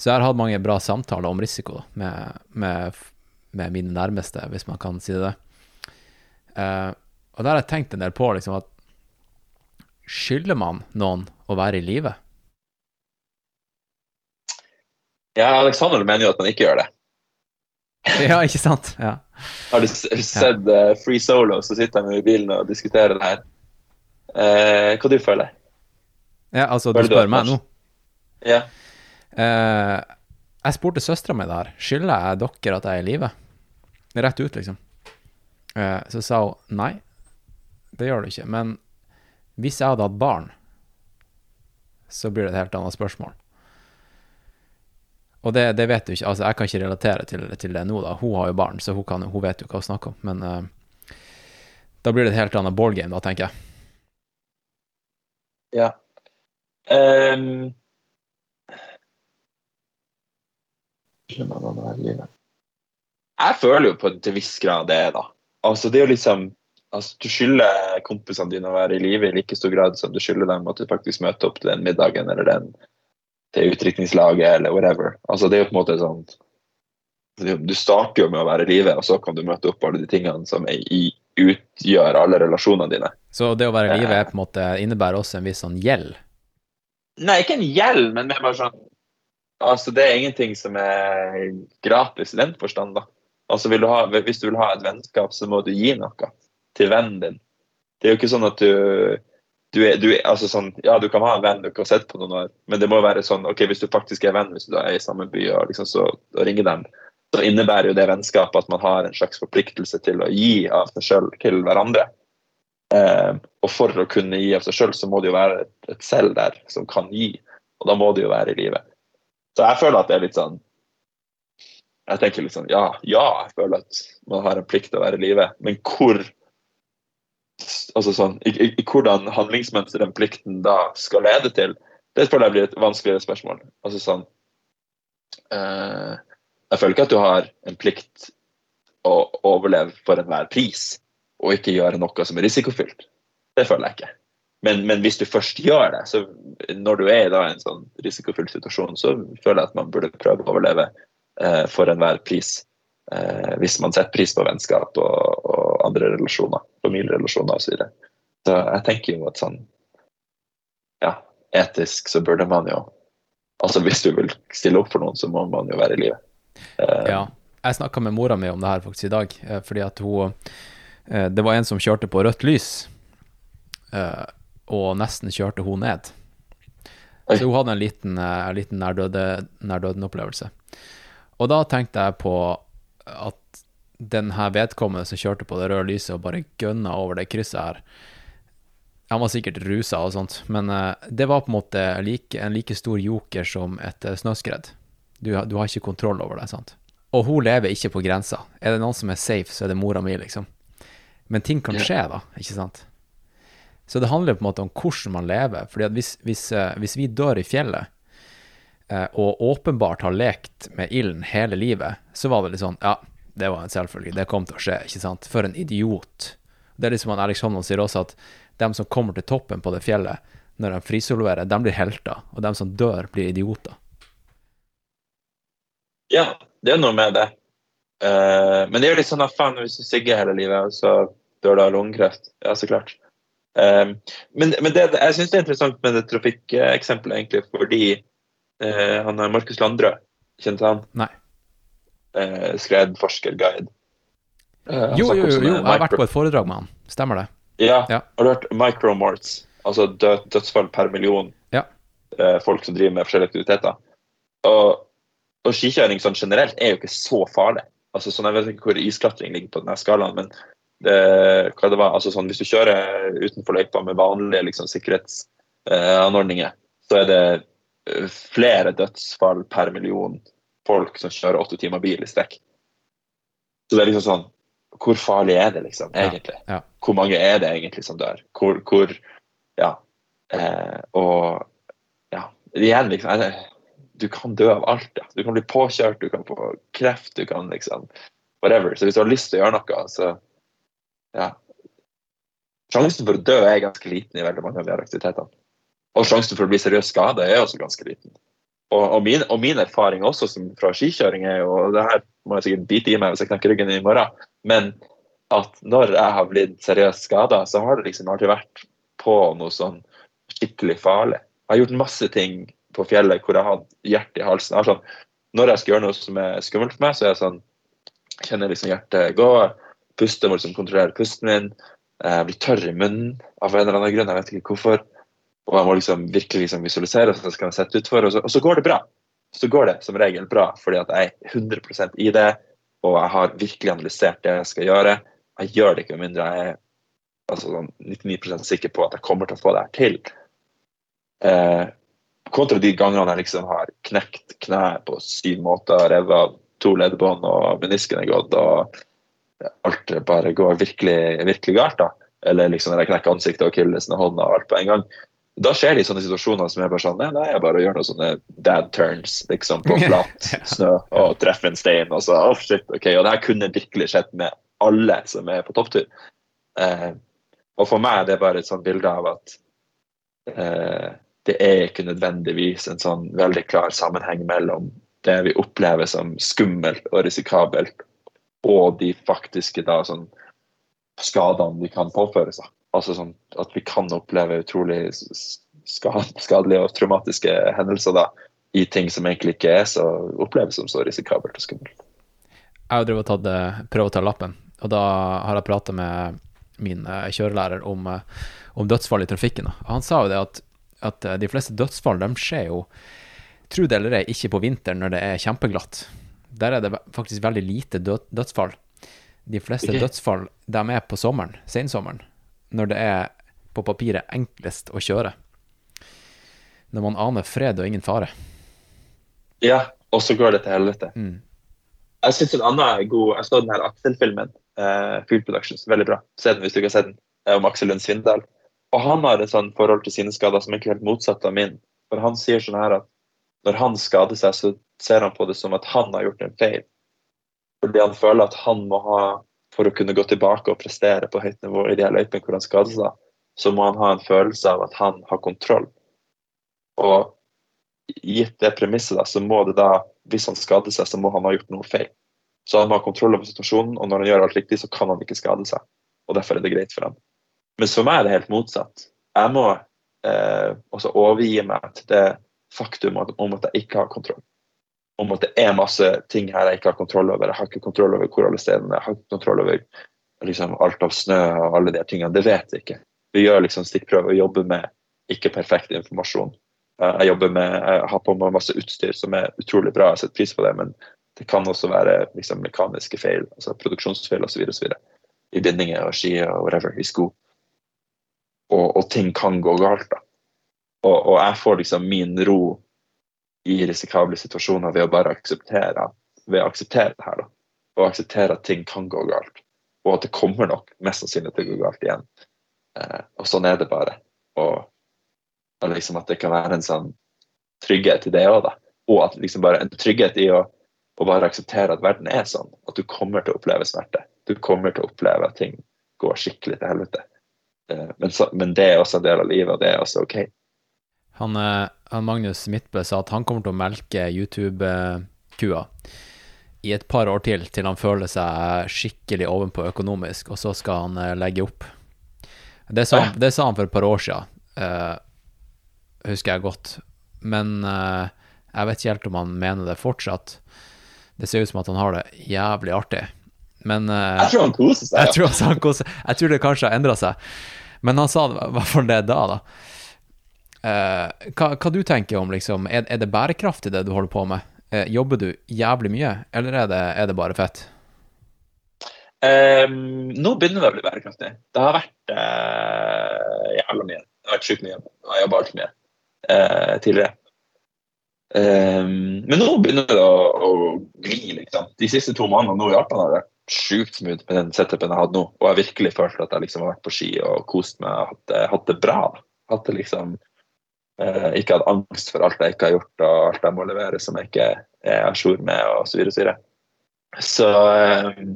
Så jeg har hatt mange bra samtaler om risiko med, med, med mine nærmeste, hvis man kan si det. Eh, og der har jeg tenkt en del på liksom at skylder man noen å være i live? Ja, Alexander mener jo at man ikke gjør det. Ja, ikke sant? Ja. Har du sett eh, Free Solo, så sitter de i bilen og diskuterer det her. Eh, hva du føler ja, altså, du Føler du spør meg nå. Ja. Eh, jeg spurte søstera mi der. Skylder jeg dere at jeg er i live? Rett ut, liksom. Eh, så sa hun nei, det gjør du ikke. Men hvis jeg hadde hatt barn, så blir det et helt annet spørsmål. Og det, det vet du ikke. Altså, jeg kan ikke relatere til, til det nå, da. Hun har jo barn, så hun, kan, hun vet jo hva hun snakker om. Men uh, da blir det et helt annet ballgame, da, tenker jeg. ja. Livet? Jeg føler jo på en til viss grad det, da. Altså, det er jo liksom altså, Du skylder kompisene dine å være i live i like stor grad som du skylder dem at du faktisk møter opp til den middagen eller den til utdrikningslaget eller whatever. Altså, det er jo på en måte sånn Du starter jo med å være i live, og så kan du møte opp alle de tingene som i, utgjør alle relasjonene dine. Så det å være i live er på en måte innebærer også en viss sånn gjeld. Nei, ikke en gjeld, men mer bare sånn Altså, det er ingenting som er gratis i den forstand, da. Altså, du ha, hvis du vil ha et vennskap, så må du gi noe til vennen din. Det er jo ikke sånn at du du er, du altså sånn, ja, du kan ha en venn du ikke har sett på noen år, men det må være sånn ok, hvis du faktisk er venn, hvis du er i samme by og liksom så og ringer dem, så innebærer jo det vennskapet at man har en slags forpliktelse til å gi av seg sjøl til hverandre. Eh, og for å kunne gi av seg sjøl, så må det jo være et, et selv der som kan gi. Og da må det jo være i livet. Så jeg føler at det er litt sånn Jeg tenker litt sånn Ja, ja, jeg føler at man har en plikt til å være i live, men hvor altså sånn, i, i, i hvordan handlingsmønster den plikten da skal lede til, det føler jeg blir et vanskeligere spørsmål. Altså sånn eh, Jeg føler ikke at du har en plikt å overleve for enhver pris, og ikke gjøre noe som er risikofylt. Det føler jeg ikke. Men, men hvis du først gjør det, så når du er i en sånn risikofylt situasjon, så føler jeg at man burde prøve å overleve eh, for enhver pris. Eh, hvis man setter pris på vennskap og, og andre relasjoner, familierelasjoner osv. Så, videre. så jeg tenker jo at sånn ja, etisk så burde man jo Altså hvis du vil stille opp for noen, så må man jo være i live. Eh, Ja. Jeg snakka med mora mi om det her faktisk i dag, eh, fordi at hun eh, Det var en som kjørte på rødt lys, eh, og nesten kjørte hun ned. Så hun hadde en liten, en liten nærdøden-opplevelse. Og da tenkte jeg på at den her vedkommende som kjørte på det røde lyset og bare gønna over det krysset her Han var sikkert rusa og sånt, men eh, det var på en måte like, en like stor joker som et eh, snøskred. Du, du har ikke kontroll over det, sant? Og hun lever ikke på grensa. Er det noen som er safe, så er det mora mi, liksom. Men ting kan skje, da, ikke sant? Så det handler på en måte om hvordan man lever. Fordi at hvis, hvis, eh, hvis vi dør i fjellet, og åpenbart har lekt med ilden hele livet, så var det litt sånn Ja, det var en selvfølge. Det kom til å skje, ikke sant? For en idiot. Det er liksom han Alex Honnold sier også, at dem som kommer til toppen på det fjellet når de frisoloverer, de blir helter. Og dem som dør, blir idioter. Ja, det er noe med det. Uh, men det er jo litt sånn at faen, hvis du sigger hele livet, så dør du av lungekreft. Ja, så klart. Eh, men men det, jeg syns det er interessant med det trafikkeksempelet, egentlig, fordi eh, han er Markus Landrød, kjente han? Nei. Eh, skred forskerguide. Eh, Jo, jo, jo, jo, jeg har vært på et foredrag med han. Stemmer det? Ja, Ja. har du hørt micromorts? Altså død, dødsfall per million Ja. eh, folk som driver med forskjellige aktiviteter. Og, og skikjøring sånn generelt er jo ikke så farlig. Altså sånn, Jeg vet ikke hvor isklatring ligger på denne skalaen, men det, hva det var, altså sånn, hvis du kjører utenfor løypa med vanlige liksom, sikkerhetsanordninger, så er det eh, flere dødsfall per million folk som kjører åtte timer bil i strekk. Så det er liksom sånn Hvor farlig er det, liksom, egentlig? ja. Hvor mange er det egentlig som dør? Hvor, hvor Ja. Eh, og ja, igjen, liksom jeg- Du kan dø av alt. Ja. Du kan bli påkjørt, du kan få kreft, du kan liksom Whatever. Så hvis du har lyst til å gjøre noe, så Ja. Sjansen for å dø er ganske liten i veldig mange av de her aktivitetene. Og sjansen for å bli seriøst skada er også ganske liten. Og, og, min, og min erfaring også fra skikjøring er jo og det her må jeg sikkert bite i meg hvis jeg knekker ryggen i morgen, men at når jeg har blitt seriøst skada, så har det liksom alltid vært på noe sånn skikkelig farlig. Jeg har gjort masse ting på fjellet hvor jeg har hjertet i halsen. Jeg sånn, når jeg skal gjøre noe som er skummelt for meg, så er jeg sånn Kjenner liksom hjertet gå. Puster må liksom kontrollere pusten min. Jeg blir tørr i munnen av en eller annen grunn. Jeg vet ikke hvorfor. Og jeg må liksom virkelig liksom visualisere jeg skal sette sette utfor, og, så- og så går det bra. Så går det som regel bra, fordi at jeg er 100% i det, og jeg har virkelig analysert det jeg skal gjøre. Jeg gjør det ikke med mindre jeg er altså sånn 99% sikker på at jeg kommer til å få det her til. Eh, kontra de gangene jeg liksom har knekt kneet på syv måter, revet av to leddbånd og menisken er gått, og alt bare går virkelig, virkelig galt. da. Eller liksom når jeg knekker ansiktet og akillesen og hånda og alt på en gang. Da skjer det i sånne situasjoner som er bare sånn Nei, jeg bare gjør noen sånne dad turns liksom på flat snø og treffer en stein. Og så, oh shit, ok, og det her kunne virkelig skjedd med alle som er på topptur. Eh, og for meg er det bare et sånt bilde av at eh, det er ikke nødvendigvis en sånn veldig klar sammenheng mellom det vi opplever som skummelt og risikabelt, og de faktiske da sånn skadene vi kan påføre seg. Altså sånn at vi kan oppleve utrolig skadelige og traumatiske hendelser da, i ting som egentlig ikke er så oppleves som så risikabelt og skummelt. Jeg har drevet og eh, prøvd å ta lappen, og da har jeg prata med min eh, kjørelærer om, eh, om dødsfall i trafikken. Han sa jo det at, at de fleste dødsfall de skjer jo, tro det eller ei, ikke på vinteren når det er kjempeglatt. Der er det faktisk veldig lite død, dødsfall. De fleste okay. dødsfall de er på sommeren, sensommeren, når det er på papiret enklest å kjøre. Når man aner fred og ingen fare. Ja, og så går det til helvete. Mm. Jeg synes en annen er god Jeg så den her Aksel-filmen. Uh, Field Productions. Veldig bra. Se den hvis du ikke har sett den. eh, Om Aksel Lund Svindal. Og han har et sånn forhold til sine skader som er ikke helt motsatt av min. For han sier sånn her at når han skader seg, så ser han på det som at han har gjort en feil. Fordi han føler at han må ha For å kunne gå tilbake og prestere på høyt nivå i de her løypene hvor han skader seg, så må han ha en følelse av at han har kontroll. Og gitt det premisset, da, så må det da, hvis han skader seg, så må han ha gjort noe feil. Så han må ha kontroll over situasjonen, og når han gjør alt riktig, så kan han ikke skade seg. Og derfor er det greit for ham. Men for meg er det helt motsatt. Jeg må eh, også overgi meg til det faktum om at jeg ikke har kontroll. Om at det er masse ting her jeg ikke har kontroll over. Jeg har ikke kontroll over hvor alle stedene jeg har ikke kontroll over liksom, alt av snø og alle de tingene. Det vet jeg ikke. Vi gjør liksom stikkprøver og jobber med ikke perfekt informasjon. Eh, Jeg jobber med, jeg har på meg masse utstyr som er utrolig bra, jeg setter pris på det, men det kan også være liksom, mekaniske feil, altså produksjonsfeil osv. I bindinger og skier og whatever, i sko. Og, og ting kan gå galt. da. Og, og jeg får liksom min ro i risikable situasjoner ved å bare akseptere, ved å akseptere det her. da. Og akseptere at ting kan gå galt. Og at det kommer nok mest sannsynlig til å gå galt igjen. Eh, og sånn er det bare. Og, og liksom at det kan være en sånn trygghet i det òg, da. Og at liksom bare en trygghet i å, å bare akseptere at verden er sånn. At du kommer til å oppleve smerte. Du kommer til å oppleve at ting går skikkelig til helvete. Eh, Men, så, men det er også en del av livet, og det er også OK. Han, eh, han Magnus Midtbø sa at han kommer til å melke YouTube-kua i et par år til, til han føler seg skikkelig ovenpå økonomisk, og så skal han eh, legge opp. Det sa, han, det sa han for et par år siden, uh, husker jeg godt. Men uh, jeg vet ikke helt om han mener det fortsatt. Det ser ut som at han har det jævlig artig. Men uh, Jeg tror han koser seg. jeg tror, han koser- jeg tror det kanskje har endra seg. Men han sa i hvert fall det da, da. Eh, hva, hva du tenker om liksom, er, er det bærekraftig det du holder på med? Eh, jobber du jævlig mye, eller er det, er det bare fett? Um, nå begynner det å bli bærekraftig. Det har vært uh, jævla mye. Det har vært sjukt mye. Jeg har jobba altfor mye uh, tidligere. Um, men nå begynner det å, å gli, liksom. De siste to månedene nå i Japan har det vært sjukt smooth med den setupen jeg hadde nå. Og jeg har virkelig følt at jeg liksom har vært på ski og kost meg og hatt, hatt det bra. Hatt det liksom Ikke hatt angst for alt jeg ikke har gjort og alt jeg må levere som jeg ikke er à jour med, og så videre så ehm,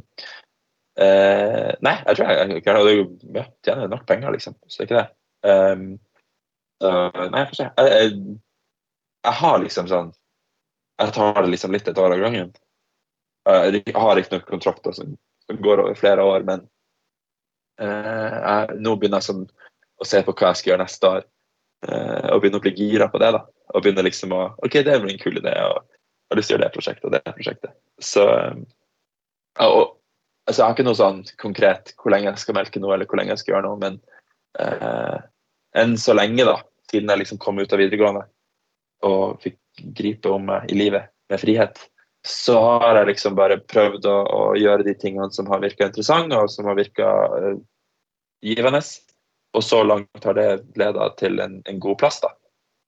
Eh, nei, jeg tror jeg, jeg, jeg, jeg tjener nok penger, liksom. Så det er ikke det. Um, så, nei, jeg. Jeg, jeg, har liksom sånn Jeg tar det liksom litt et år av gangen. Eh, Jeg har ikke noen kontrakter som, som går over flere år, men eh, jeg, nå begynner jeg sånn å se på hva jeg skal gjøre neste år. Eh, og begynne å bli gira på det. da, Og begynne liksom å OK, det blir en kul idé, og har lyst til å gjøre det prosjektet og det prosjektet. Så ja, og, altså, Jeg har ikke noe sånn konkret hvor lenge jeg skal melke noe, eller hvor lenge jeg skal gjøre noe, men eh, enn så lenge, da, siden jeg liksom kom ut av videregående og fikk gripe om meg i livet med frihet, så har jeg liksom bare prøvd å, å gjøre de tingene som har virka interessante, og som har virka uh, givende. Og så langt har det leda til en, en, god plass, da.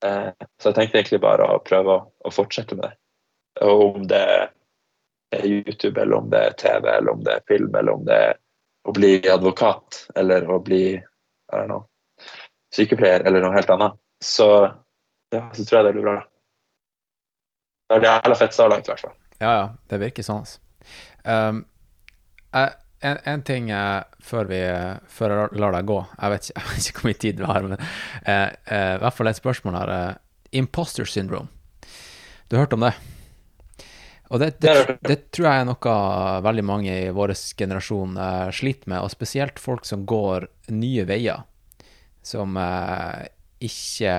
Eh, så jeg tenkte egentlig bare å prøve å, å, fortsette med det. Og om det er YouTube, eller om det er TV, eller om det er film, eller om det er å bli advokat, eller å bli know, sykepleier, eller noe helt annet, så, ja, så tror jeg det blir bra. Det er jævla fett så langt, i hvert fall. Ja, ja. Det virker sånn. Um, en, en, ting uh, før, vi, før jeg lar deg gå Jeg vet ikke, jeg vet ikke hvor mye tid vi har, men uh, uh, i hvert fall et spørsmål her. imposter syndrome. Du har hørt om det? Og det, det, det, tror jeg er noe veldig mange i vår generasjon sliter med, og spesielt folk som går nye veier, som ikke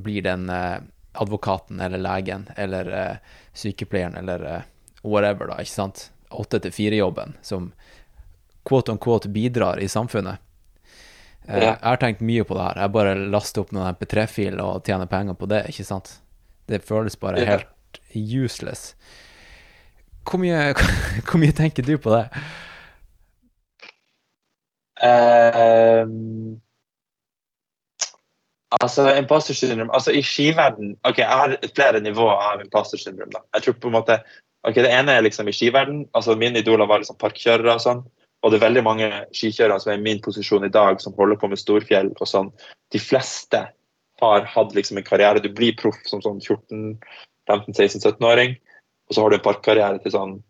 blir den advokaten eller legen eller sykepleieren eller whatever, da, ikke sant? Åtte til fire-jobben som quote on quote bidrar i samfunnet. Uh, ja. Jeg har tenkt mye på det her. Jeg bare laster opp noen MP3-filer og tjener penger på det, ikke sant? Det føles bare ja. helt useless. Hvor mye, hvor mye tenker du på det? Um Altså, imposter syndrome altså I skiverden ok, Jeg har flere nivåer av imposter syndrome. da. Jeg tror på en måte, ok, Det ene er liksom i skiverden. altså Mine idoler var liksom parkkjørere og sånn. Og det er veldig mange skikjørere som er i min posisjon i dag, som holder på med storfjell og sånn. De fleste har hatt liksom en karriere. Du blir proff som sånn 14-15-16-17-åring, og så har du en parkkarriere til sånn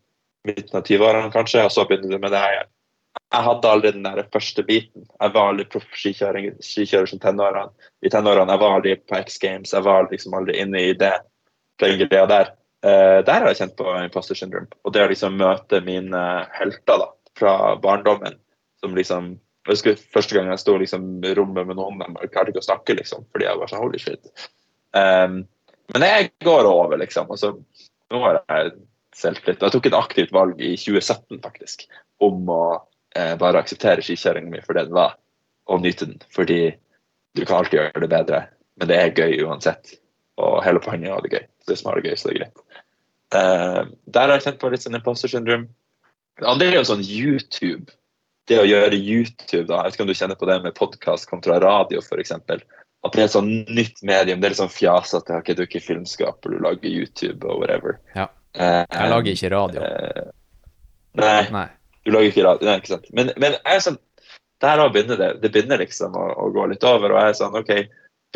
midten av 20-årene kanskje, og så begynner du med det her jeg hadde aldri den der første biten. Jeg var aldri proff skikjører som tenårene. I tenårene jeg var aldri på X Games, jeg var liksom aldri inne i det. Den greia der. Uh, der har jeg kjent på imposter syndrome. Og det å liksom møte mine helter da, fra barndommen som liksom jeg husker Første gang jeg sto liksom, i rommet med noen, de klarte ikke å snakke, liksom, fordi jeg var så holy shit. Um, men jeg går over, liksom. Og så, nå har jeg selvtillit. Jeg tok et aktivt valg i 2017, faktisk, om å eh, bare akseptere skikjøringa mi for det den var, og nyte den. Fordi du kan alltid gjøre det bedre, men det er gøy uansett. Og hele poenget er å ha det gøy. Det som har det gøy, så det er greit. Eh, der har jeg kjent på litt sånn imposter syndrome. Det andre er jo sånn YouTube. Det å gjøre YouTube, da, jeg vet ikke om du kjenner på det med podkast kontra radio, f.eks. At det er et sånn nytt medium. Det er litt sånn fjas Okay, du er ikke filmskaper, du lager YouTube og whatever. Ja. Jeg lager ikke radio. Uh, nei. nei. Du lager ikke radio, nei, ikke sant. Men, men jeg er sånn, der begynner det. Det begynner liksom å, å, gå litt over. Og jeg er sånn OK,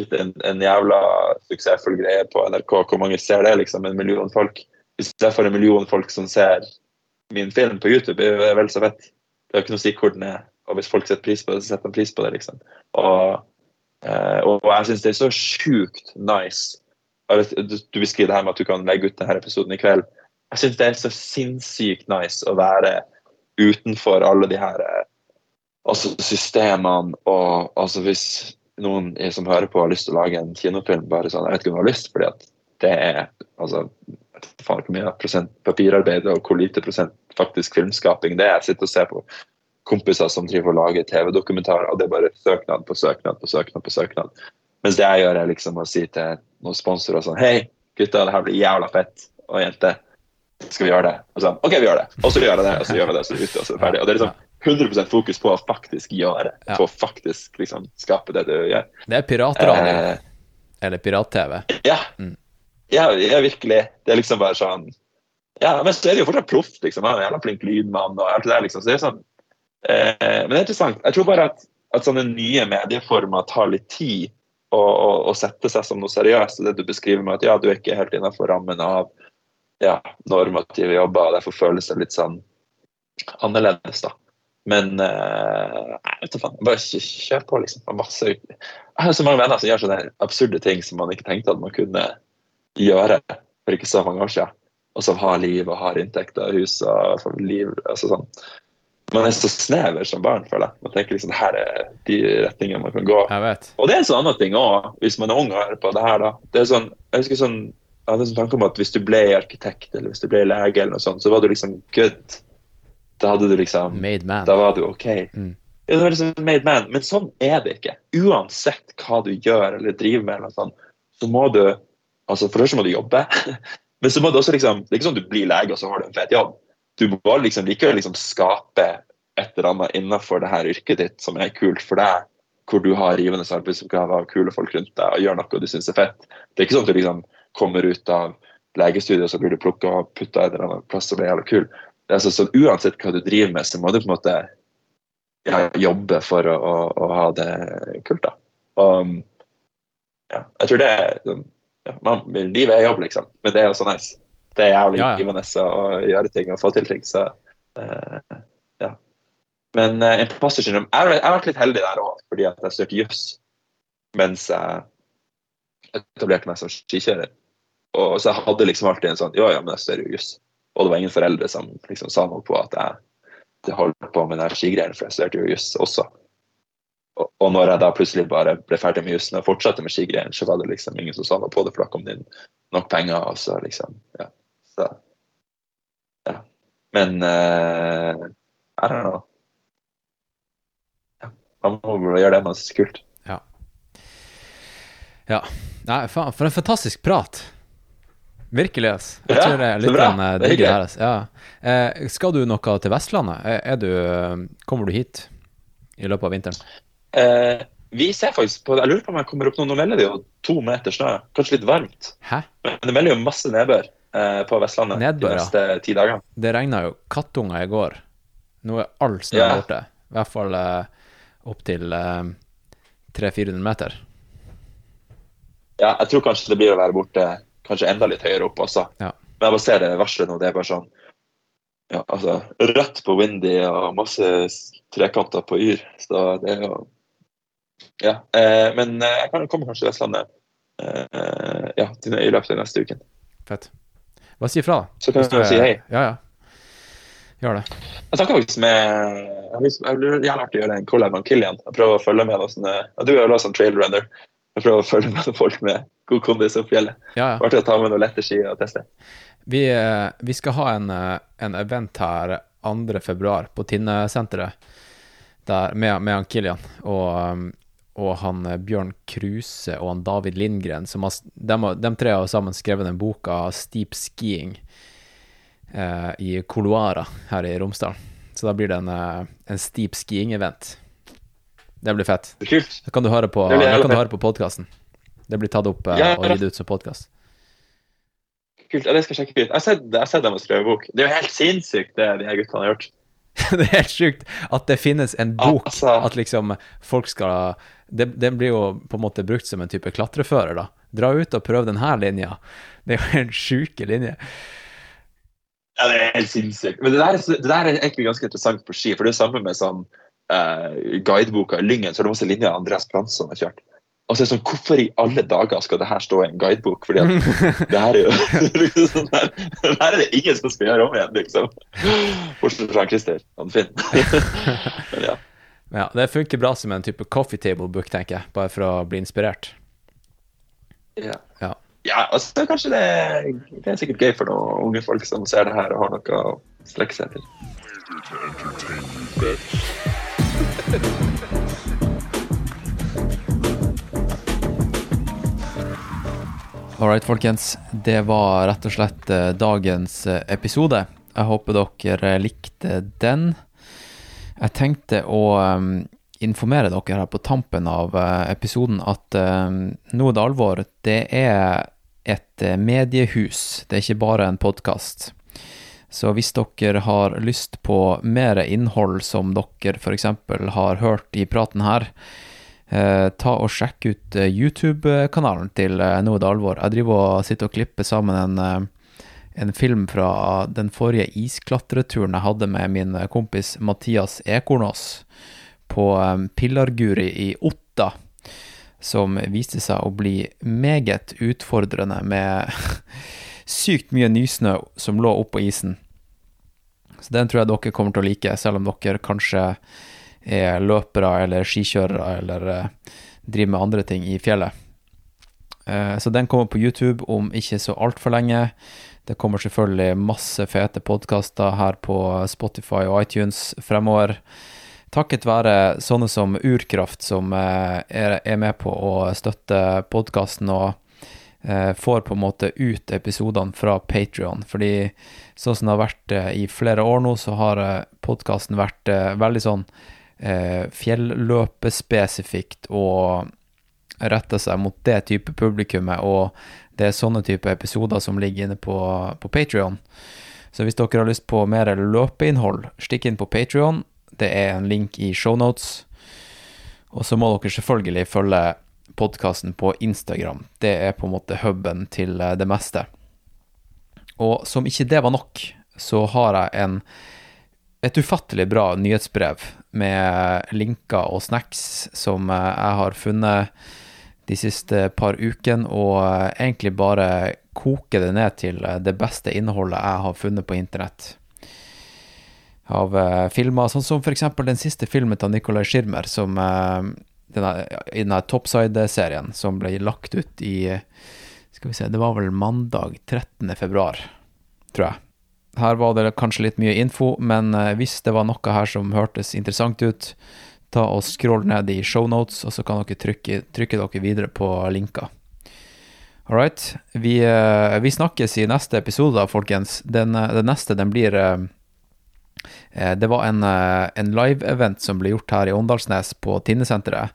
en, en jævla suksessfull greie på NRK. Hvor mange ser det? liksom, En million folk. Hvis jeg får en million folk som ser min film på YouTube, er det vel så fett. Det har ikke noe å si hvor den er. Og hvis folk setter pris på det, så setter de pris på det. liksom. Og, eh, og jeg syns det er så sjukt nice. Du, beskriver det her med at du kan legge ut denne episoden i kveld. Jeg syns det er så sinnssykt nice å være utenfor alle de her eh, altså systemene og altså hvis noen som hører på har lyst til å lage en kinofilm, bare sånn, jeg vet ikke om du har lyst, fordi at det er altså, faen hvor mye prosent papirarbeid og hvor lite prosent faktisk filmskaping det er. Jeg sitter og ser på kompiser som driver og lager TV-dokumentarer, og det er bare søknad på søknad på søknad. på søknad. Mens det jeg gjør, er liksom å si til noen sponsorer sånn Hei, gutta, det her blir jævla fett. Og jenter, skal vi gjøre det? Og sånn, OK, vi gjør det. Og så gjør jeg det, og så gjør vi det, og så er vi ute, og så er det ferdig. Og det er liksom 100% fokus på å faktisk gjøre det. På å faktisk liksom skape det du gjør. Det er piratradio. Eh, eller pirat-TV. Ja. Mm. Ja. Ja, virkelig. Det er liksom bare sånn Ja, men så er det jo fortsatt proff, liksom. Han er en jævla flink lydmann og alt det der, liksom. Så det er sånn eh, Men det er interessant. Jeg tror bare at, at sånne nye medieformer tar litt tid å, å, å sette seg som noe seriøst. Det du beskriver med at ja, du er ikke helt innenfor rammen av ja, normative jobber, og derfor føles det litt sånn annerledes, da. Men uh, vet faen, bare kjør på, liksom. Masse, jeg har så mange venner som gjør sånne absurde ting som man ikke tenkte at man kunne gjøre for ikke så mange år siden. Og som har liv og har inntekter, hus og liv. altså sånn. man er så snever som barn, føler jeg. Man tenker liksom her er de retningene man kan gå. Og det er en sånn annen ting òg, hvis man er ung og hører på det her, da. Det er sånn, jeg husker sånn, jeg hadde en sånn tanke om at hvis du ble arkitekt eller hvis du ble lege, eller noe sånt, så var du liksom good. Da hadde du liksom Made man. Da var du OK. Mm. Ja, det var liksom made man. Men sånn er det ikke. Uansett hva du gjør eller driver med, eller sånt, så må du altså For det må du jobbe, men så må du også liksom Det er ikke sånn at du blir lege og så har du en fet jobb. Du må liksom likevel liksom skape et eller annet innenfor det her yrket ditt som er kult for deg, hvor du har rivende arbeidsoppgaver og kule folk rundt deg og gjør noe du syns er fett. Det er ikke sånn at du liksom kommer ut av legestudiet og så blir du plukka og putta en eller annen plass og blir jævla kul. Altså så Uansett hva du driver med, så må du på en måte ja, jobbe for å, å, å, ha det kult. da. Og ja, jeg tror det er sånn, ja, man, Livet er jobb, liksom, men det er også nice. Det er jævlig Ja, ja. givende å gjøre ting og få til ting. så uh, ja. Men uh, imposter syndrome Jeg har vært litt heldig der òg, fordi at jeg studerte juss mens jeg etablerte meg som skikjører. Og så jeg hadde liksom alltid en sånn Ja, ja, men jeg studerer jo juss. Og det var ingen foreldre som liksom sa noe på at jeg, holdt på med her skigreiene, for jeg studerte jo juss også. Og, og når jeg da plutselig bare ble ferdig med jussen og fortsatte med skigreiene, så var det liksom ingen som sa noe på det, for da kom det inn nok penger, og så liksom Ja. Så Ja. Men uh, I don't know. Ja. Man må bare gjøre det man syns er kult. Ja. ja. Nei, faen, for en fantastisk prat. Virkelig, ass. Jeg tror det er litt bra. grann, eh, Det er digger det. Ja. Eh, skal du noe til Vestlandet? Er, er du, eh, kommer du hit i løpet av vinteren? Eh, vi ser faktisk på Jeg lurer på om jeg kommer opp noen Nå melder det jo to meter snø. Kanskje litt varmt. Hæ? Men det melder jo masse nedbør eh, på Vestlandet Nedbør, de ja. neste ti dagene. Det regna jo kattunger i går. Nå er all snø yeah. borte. I hvert fall eh, opp til eh, 300-400 meter. Ja, jeg tror kanskje det blir å være borte kanskje enda litt høyere opp også. Ja. Men jeg bare ser det varselet nå. Det er bare sånn ja, altså, rødt på Windy og masse trekanter på Yr. Så det er jo Ja. Eh, men eh, jeg kan komme kanskje til Vestlandet eh, ja, i løpet av neste uken. Fett. Bare si ifra, da. Så kan du si hei. Ja, ja. Gjør det. Jeg snakka faktisk med Jeg ville vil gjerne vært å gjøre en collab med Kilian. Jeg prøver å følge med noen sånne ja, Du er jo også en trailrunner. Jeg prøver å følge med folk med god kondis opp fjellet. Ja, ja. Artig å ta med noen lette ski og teste. Vi, vi skal ha en, en event her 2. februar på Tinnesenteret med, med Kilian og, um, og han eh, Bjørn Kruse og han David Lindgren. Som har, de, de tre har sammen skrevet den boka 'Steep Skiing' eh, i Koloara her i Romsdal. Så da blir det en, eh, en steep skiing-event. Det blir fett. Kult. Da kan du høre på, Det podkasten. Det blir tatt opp eh, Ja, og gitt ut som podkast. kult. Ja, det skal jeg sjekke ut. Jeg har sett, jeg har sett dem og skrevet bok. Det er jo helt sinnssykt, det de her guttene har gjort. det er helt sjukt at det finnes en bok Altså. At liksom folk skal det blir jo på en måte brukt som en type klatrefører, da. Dra ut og prøv denne linja. Det er jo en sjuke linje. Ja, det er helt sinnssykt. Men det der, er- det der er egentlig ganske interessant på ski, for det er samme med sånn uh, guideboka i Lyngen, så er det masse linjer Andreas Bransson har kjørt. Og så er det sånn, Hvorfor i alle dager skal det her stå i en guidebok? Fordi at det her er jo liksom sånn her, det her er det ingen som skal gjøre om igjen, liksom. Bortsett fra Christer. Han Finn. Men ja. Ja, det funker bra som en type coffee table book, tenker jeg, bare for å bli inspirert. Ja. Ja. ja, altså kanskje det, det er sikkert gøy for noen unge folk som ser det her og har noe å strekke seg til. All right, folkens. Det var rett og slett eh, dagens eh, episode. Jeg håper dere likte den. Jeg tenkte å informere dere her på tampen av eh, episoden at em, Nå er det alvor. Det er et eh, mediehus, det er ikke bare en podkast. Så hvis dere har lyst på mer innhold som dere f.eks. har hørt i praten her, Eh, ta og sjekk ut eh, YouTube-kanalen til noe Nå er det alvor. Jeg driver og sitter og klipper sammen en, eh, en film fra den forrige isklatreturen jeg hadde med min eh, kompis Mathias Ekornås på eh, Pillarguri i Otta, som viste seg å bli meget utfordrende med sykt mye nysnø som lå oppå isen. Så den tror jeg dere kommer til å like, selv om dere kanskje er løpere eller skikjørere eller eh, driver med andre ting i fjellet. Eh, så den kommer på YouTube om ikke så altfor lenge. Det kommer selvfølgelig masse fete podkaster her på Spotify og iTunes fremover. Takket være sånne som Urkraft, som eh, er med på å støtte podkasten og får på en måte ut episodene fra Patrion. Fordi sånn som det har vært i flere år nå, så har podkasten vært veldig sånn fjelløpespesifikt og rette seg mot det type publikummet. og det er sånne type episoder som ligger inne på, på Patrion. Så hvis dere har lyst på mer løpeinnhold, stikk inn på Patrion. Det er en link i shownotes. Og så må dere selvfølgelig følge podkasten på Instagram. Det er på en måte huben til eh, det meste. Og som ikke det var nok, så har jeg en, et ufattelig bra nyhetsbrev med linker og snacks som eh, jeg har funnet de siste par ukene, og eh, egentlig bare koke det ned til eh, det beste innholdet jeg har funnet på internett. Av filmer, sånn som f.eks. den siste filmen til Nicolai Schirmer, som i denne Topside-serien, som ble lagt ut i Skal vi se, det var vel mandag 13. februar, tror jeg. Her var det kanskje litt mye info, men uh, hvis det var noe her som hørtes interessant ut, ta og scroll ned i shownotes, og så kan dere trykke, trykke dere videre på linker. All right. Vi, eh, vi, snakkes i neste episode, da, folkens. Den, eh, den neste, den blir eh, Det var en, en live-event som ble gjort her i Åndalsnes, på Tinnesenteret.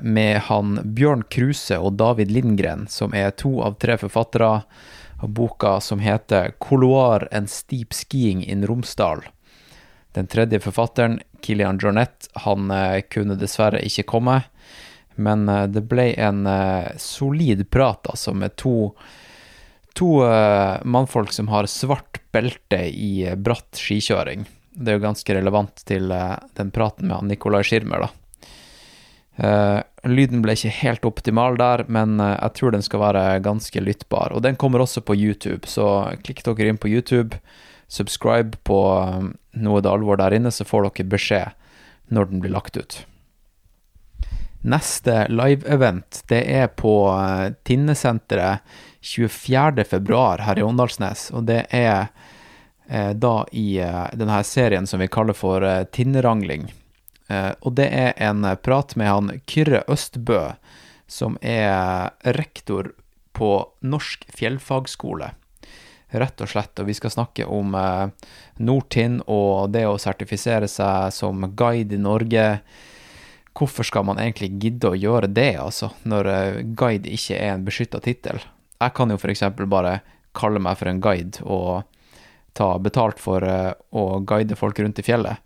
Med han Bjørn Kruse og David Lindgren, som er to av tre forfattere boka som heter 'Couloir and Steep Skiing in Romsdal'. Den tredje forfatteren, Kilian Jornet, han eh, kunne dessverre ikke komme. Men eh, det ble en eh, solid prat, altså, med to, to mannfolk som har svart belte i bratt skikjøring. Det er jo ganske relevant til den praten med Nicolai Schirmer, da. Lyden ble ikke helt optimal der, men jeg tror den skal være ganske lyttbar. Og den kommer også på YouTube, så klikk dere inn på YouTube subscribe på um, Noe det alvor der inne, så får dere beskjed når den blir lagt ut. Neste live-event det er på uh, Tinnesenteret 24.2 her i Åndalsnes. Og det er da i denne serien som vi kaller for Tinnerangling. Eh, og det er en prat med han Kyrre Østbø, som er rektor på Norsk fjellfagskole rett og slett. Og vi skal snakke om Nortind og det å sertifisere seg som guide i Norge. Hvorfor skal man egentlig gidde å gjøre det, altså, når eh, guide ikke er en beskytta tittel? Jeg kan jo f.eks. bare kalle meg for en guide og ta betalt for eh, å guide folk rundt i fjellet.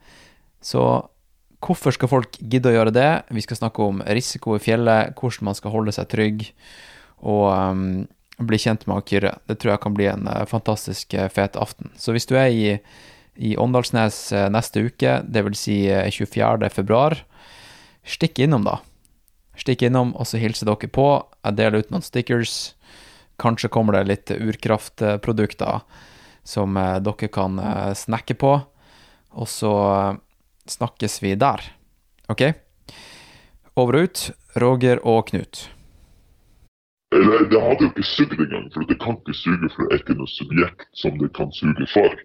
Så hvorfor skal folk gidde å gjøre det? Vi skal snakke om risiko i fjellet, hvordan man skal holde seg trygg. Og um, bli kjent med Akyrre. Det tror jeg kan bli en uh, fantastisk uh, fet aften. Så hvis du er i, i Åndalsnes uh, neste uke, dvs. Si, 24. februar, stikk innom, da. Stikk innom, og så hilser dere på. Jeg deler ut noen stickers. Kanskje kommer det litt urkraftprodukter som dere kan snakke på. Og så snakkes vi der. OK? Over og ut. Roger og Knut. Eller det hadde jo ikke sugd engang, for det kan ikke suge, for det er ikke noe subjekt som det kan suge for.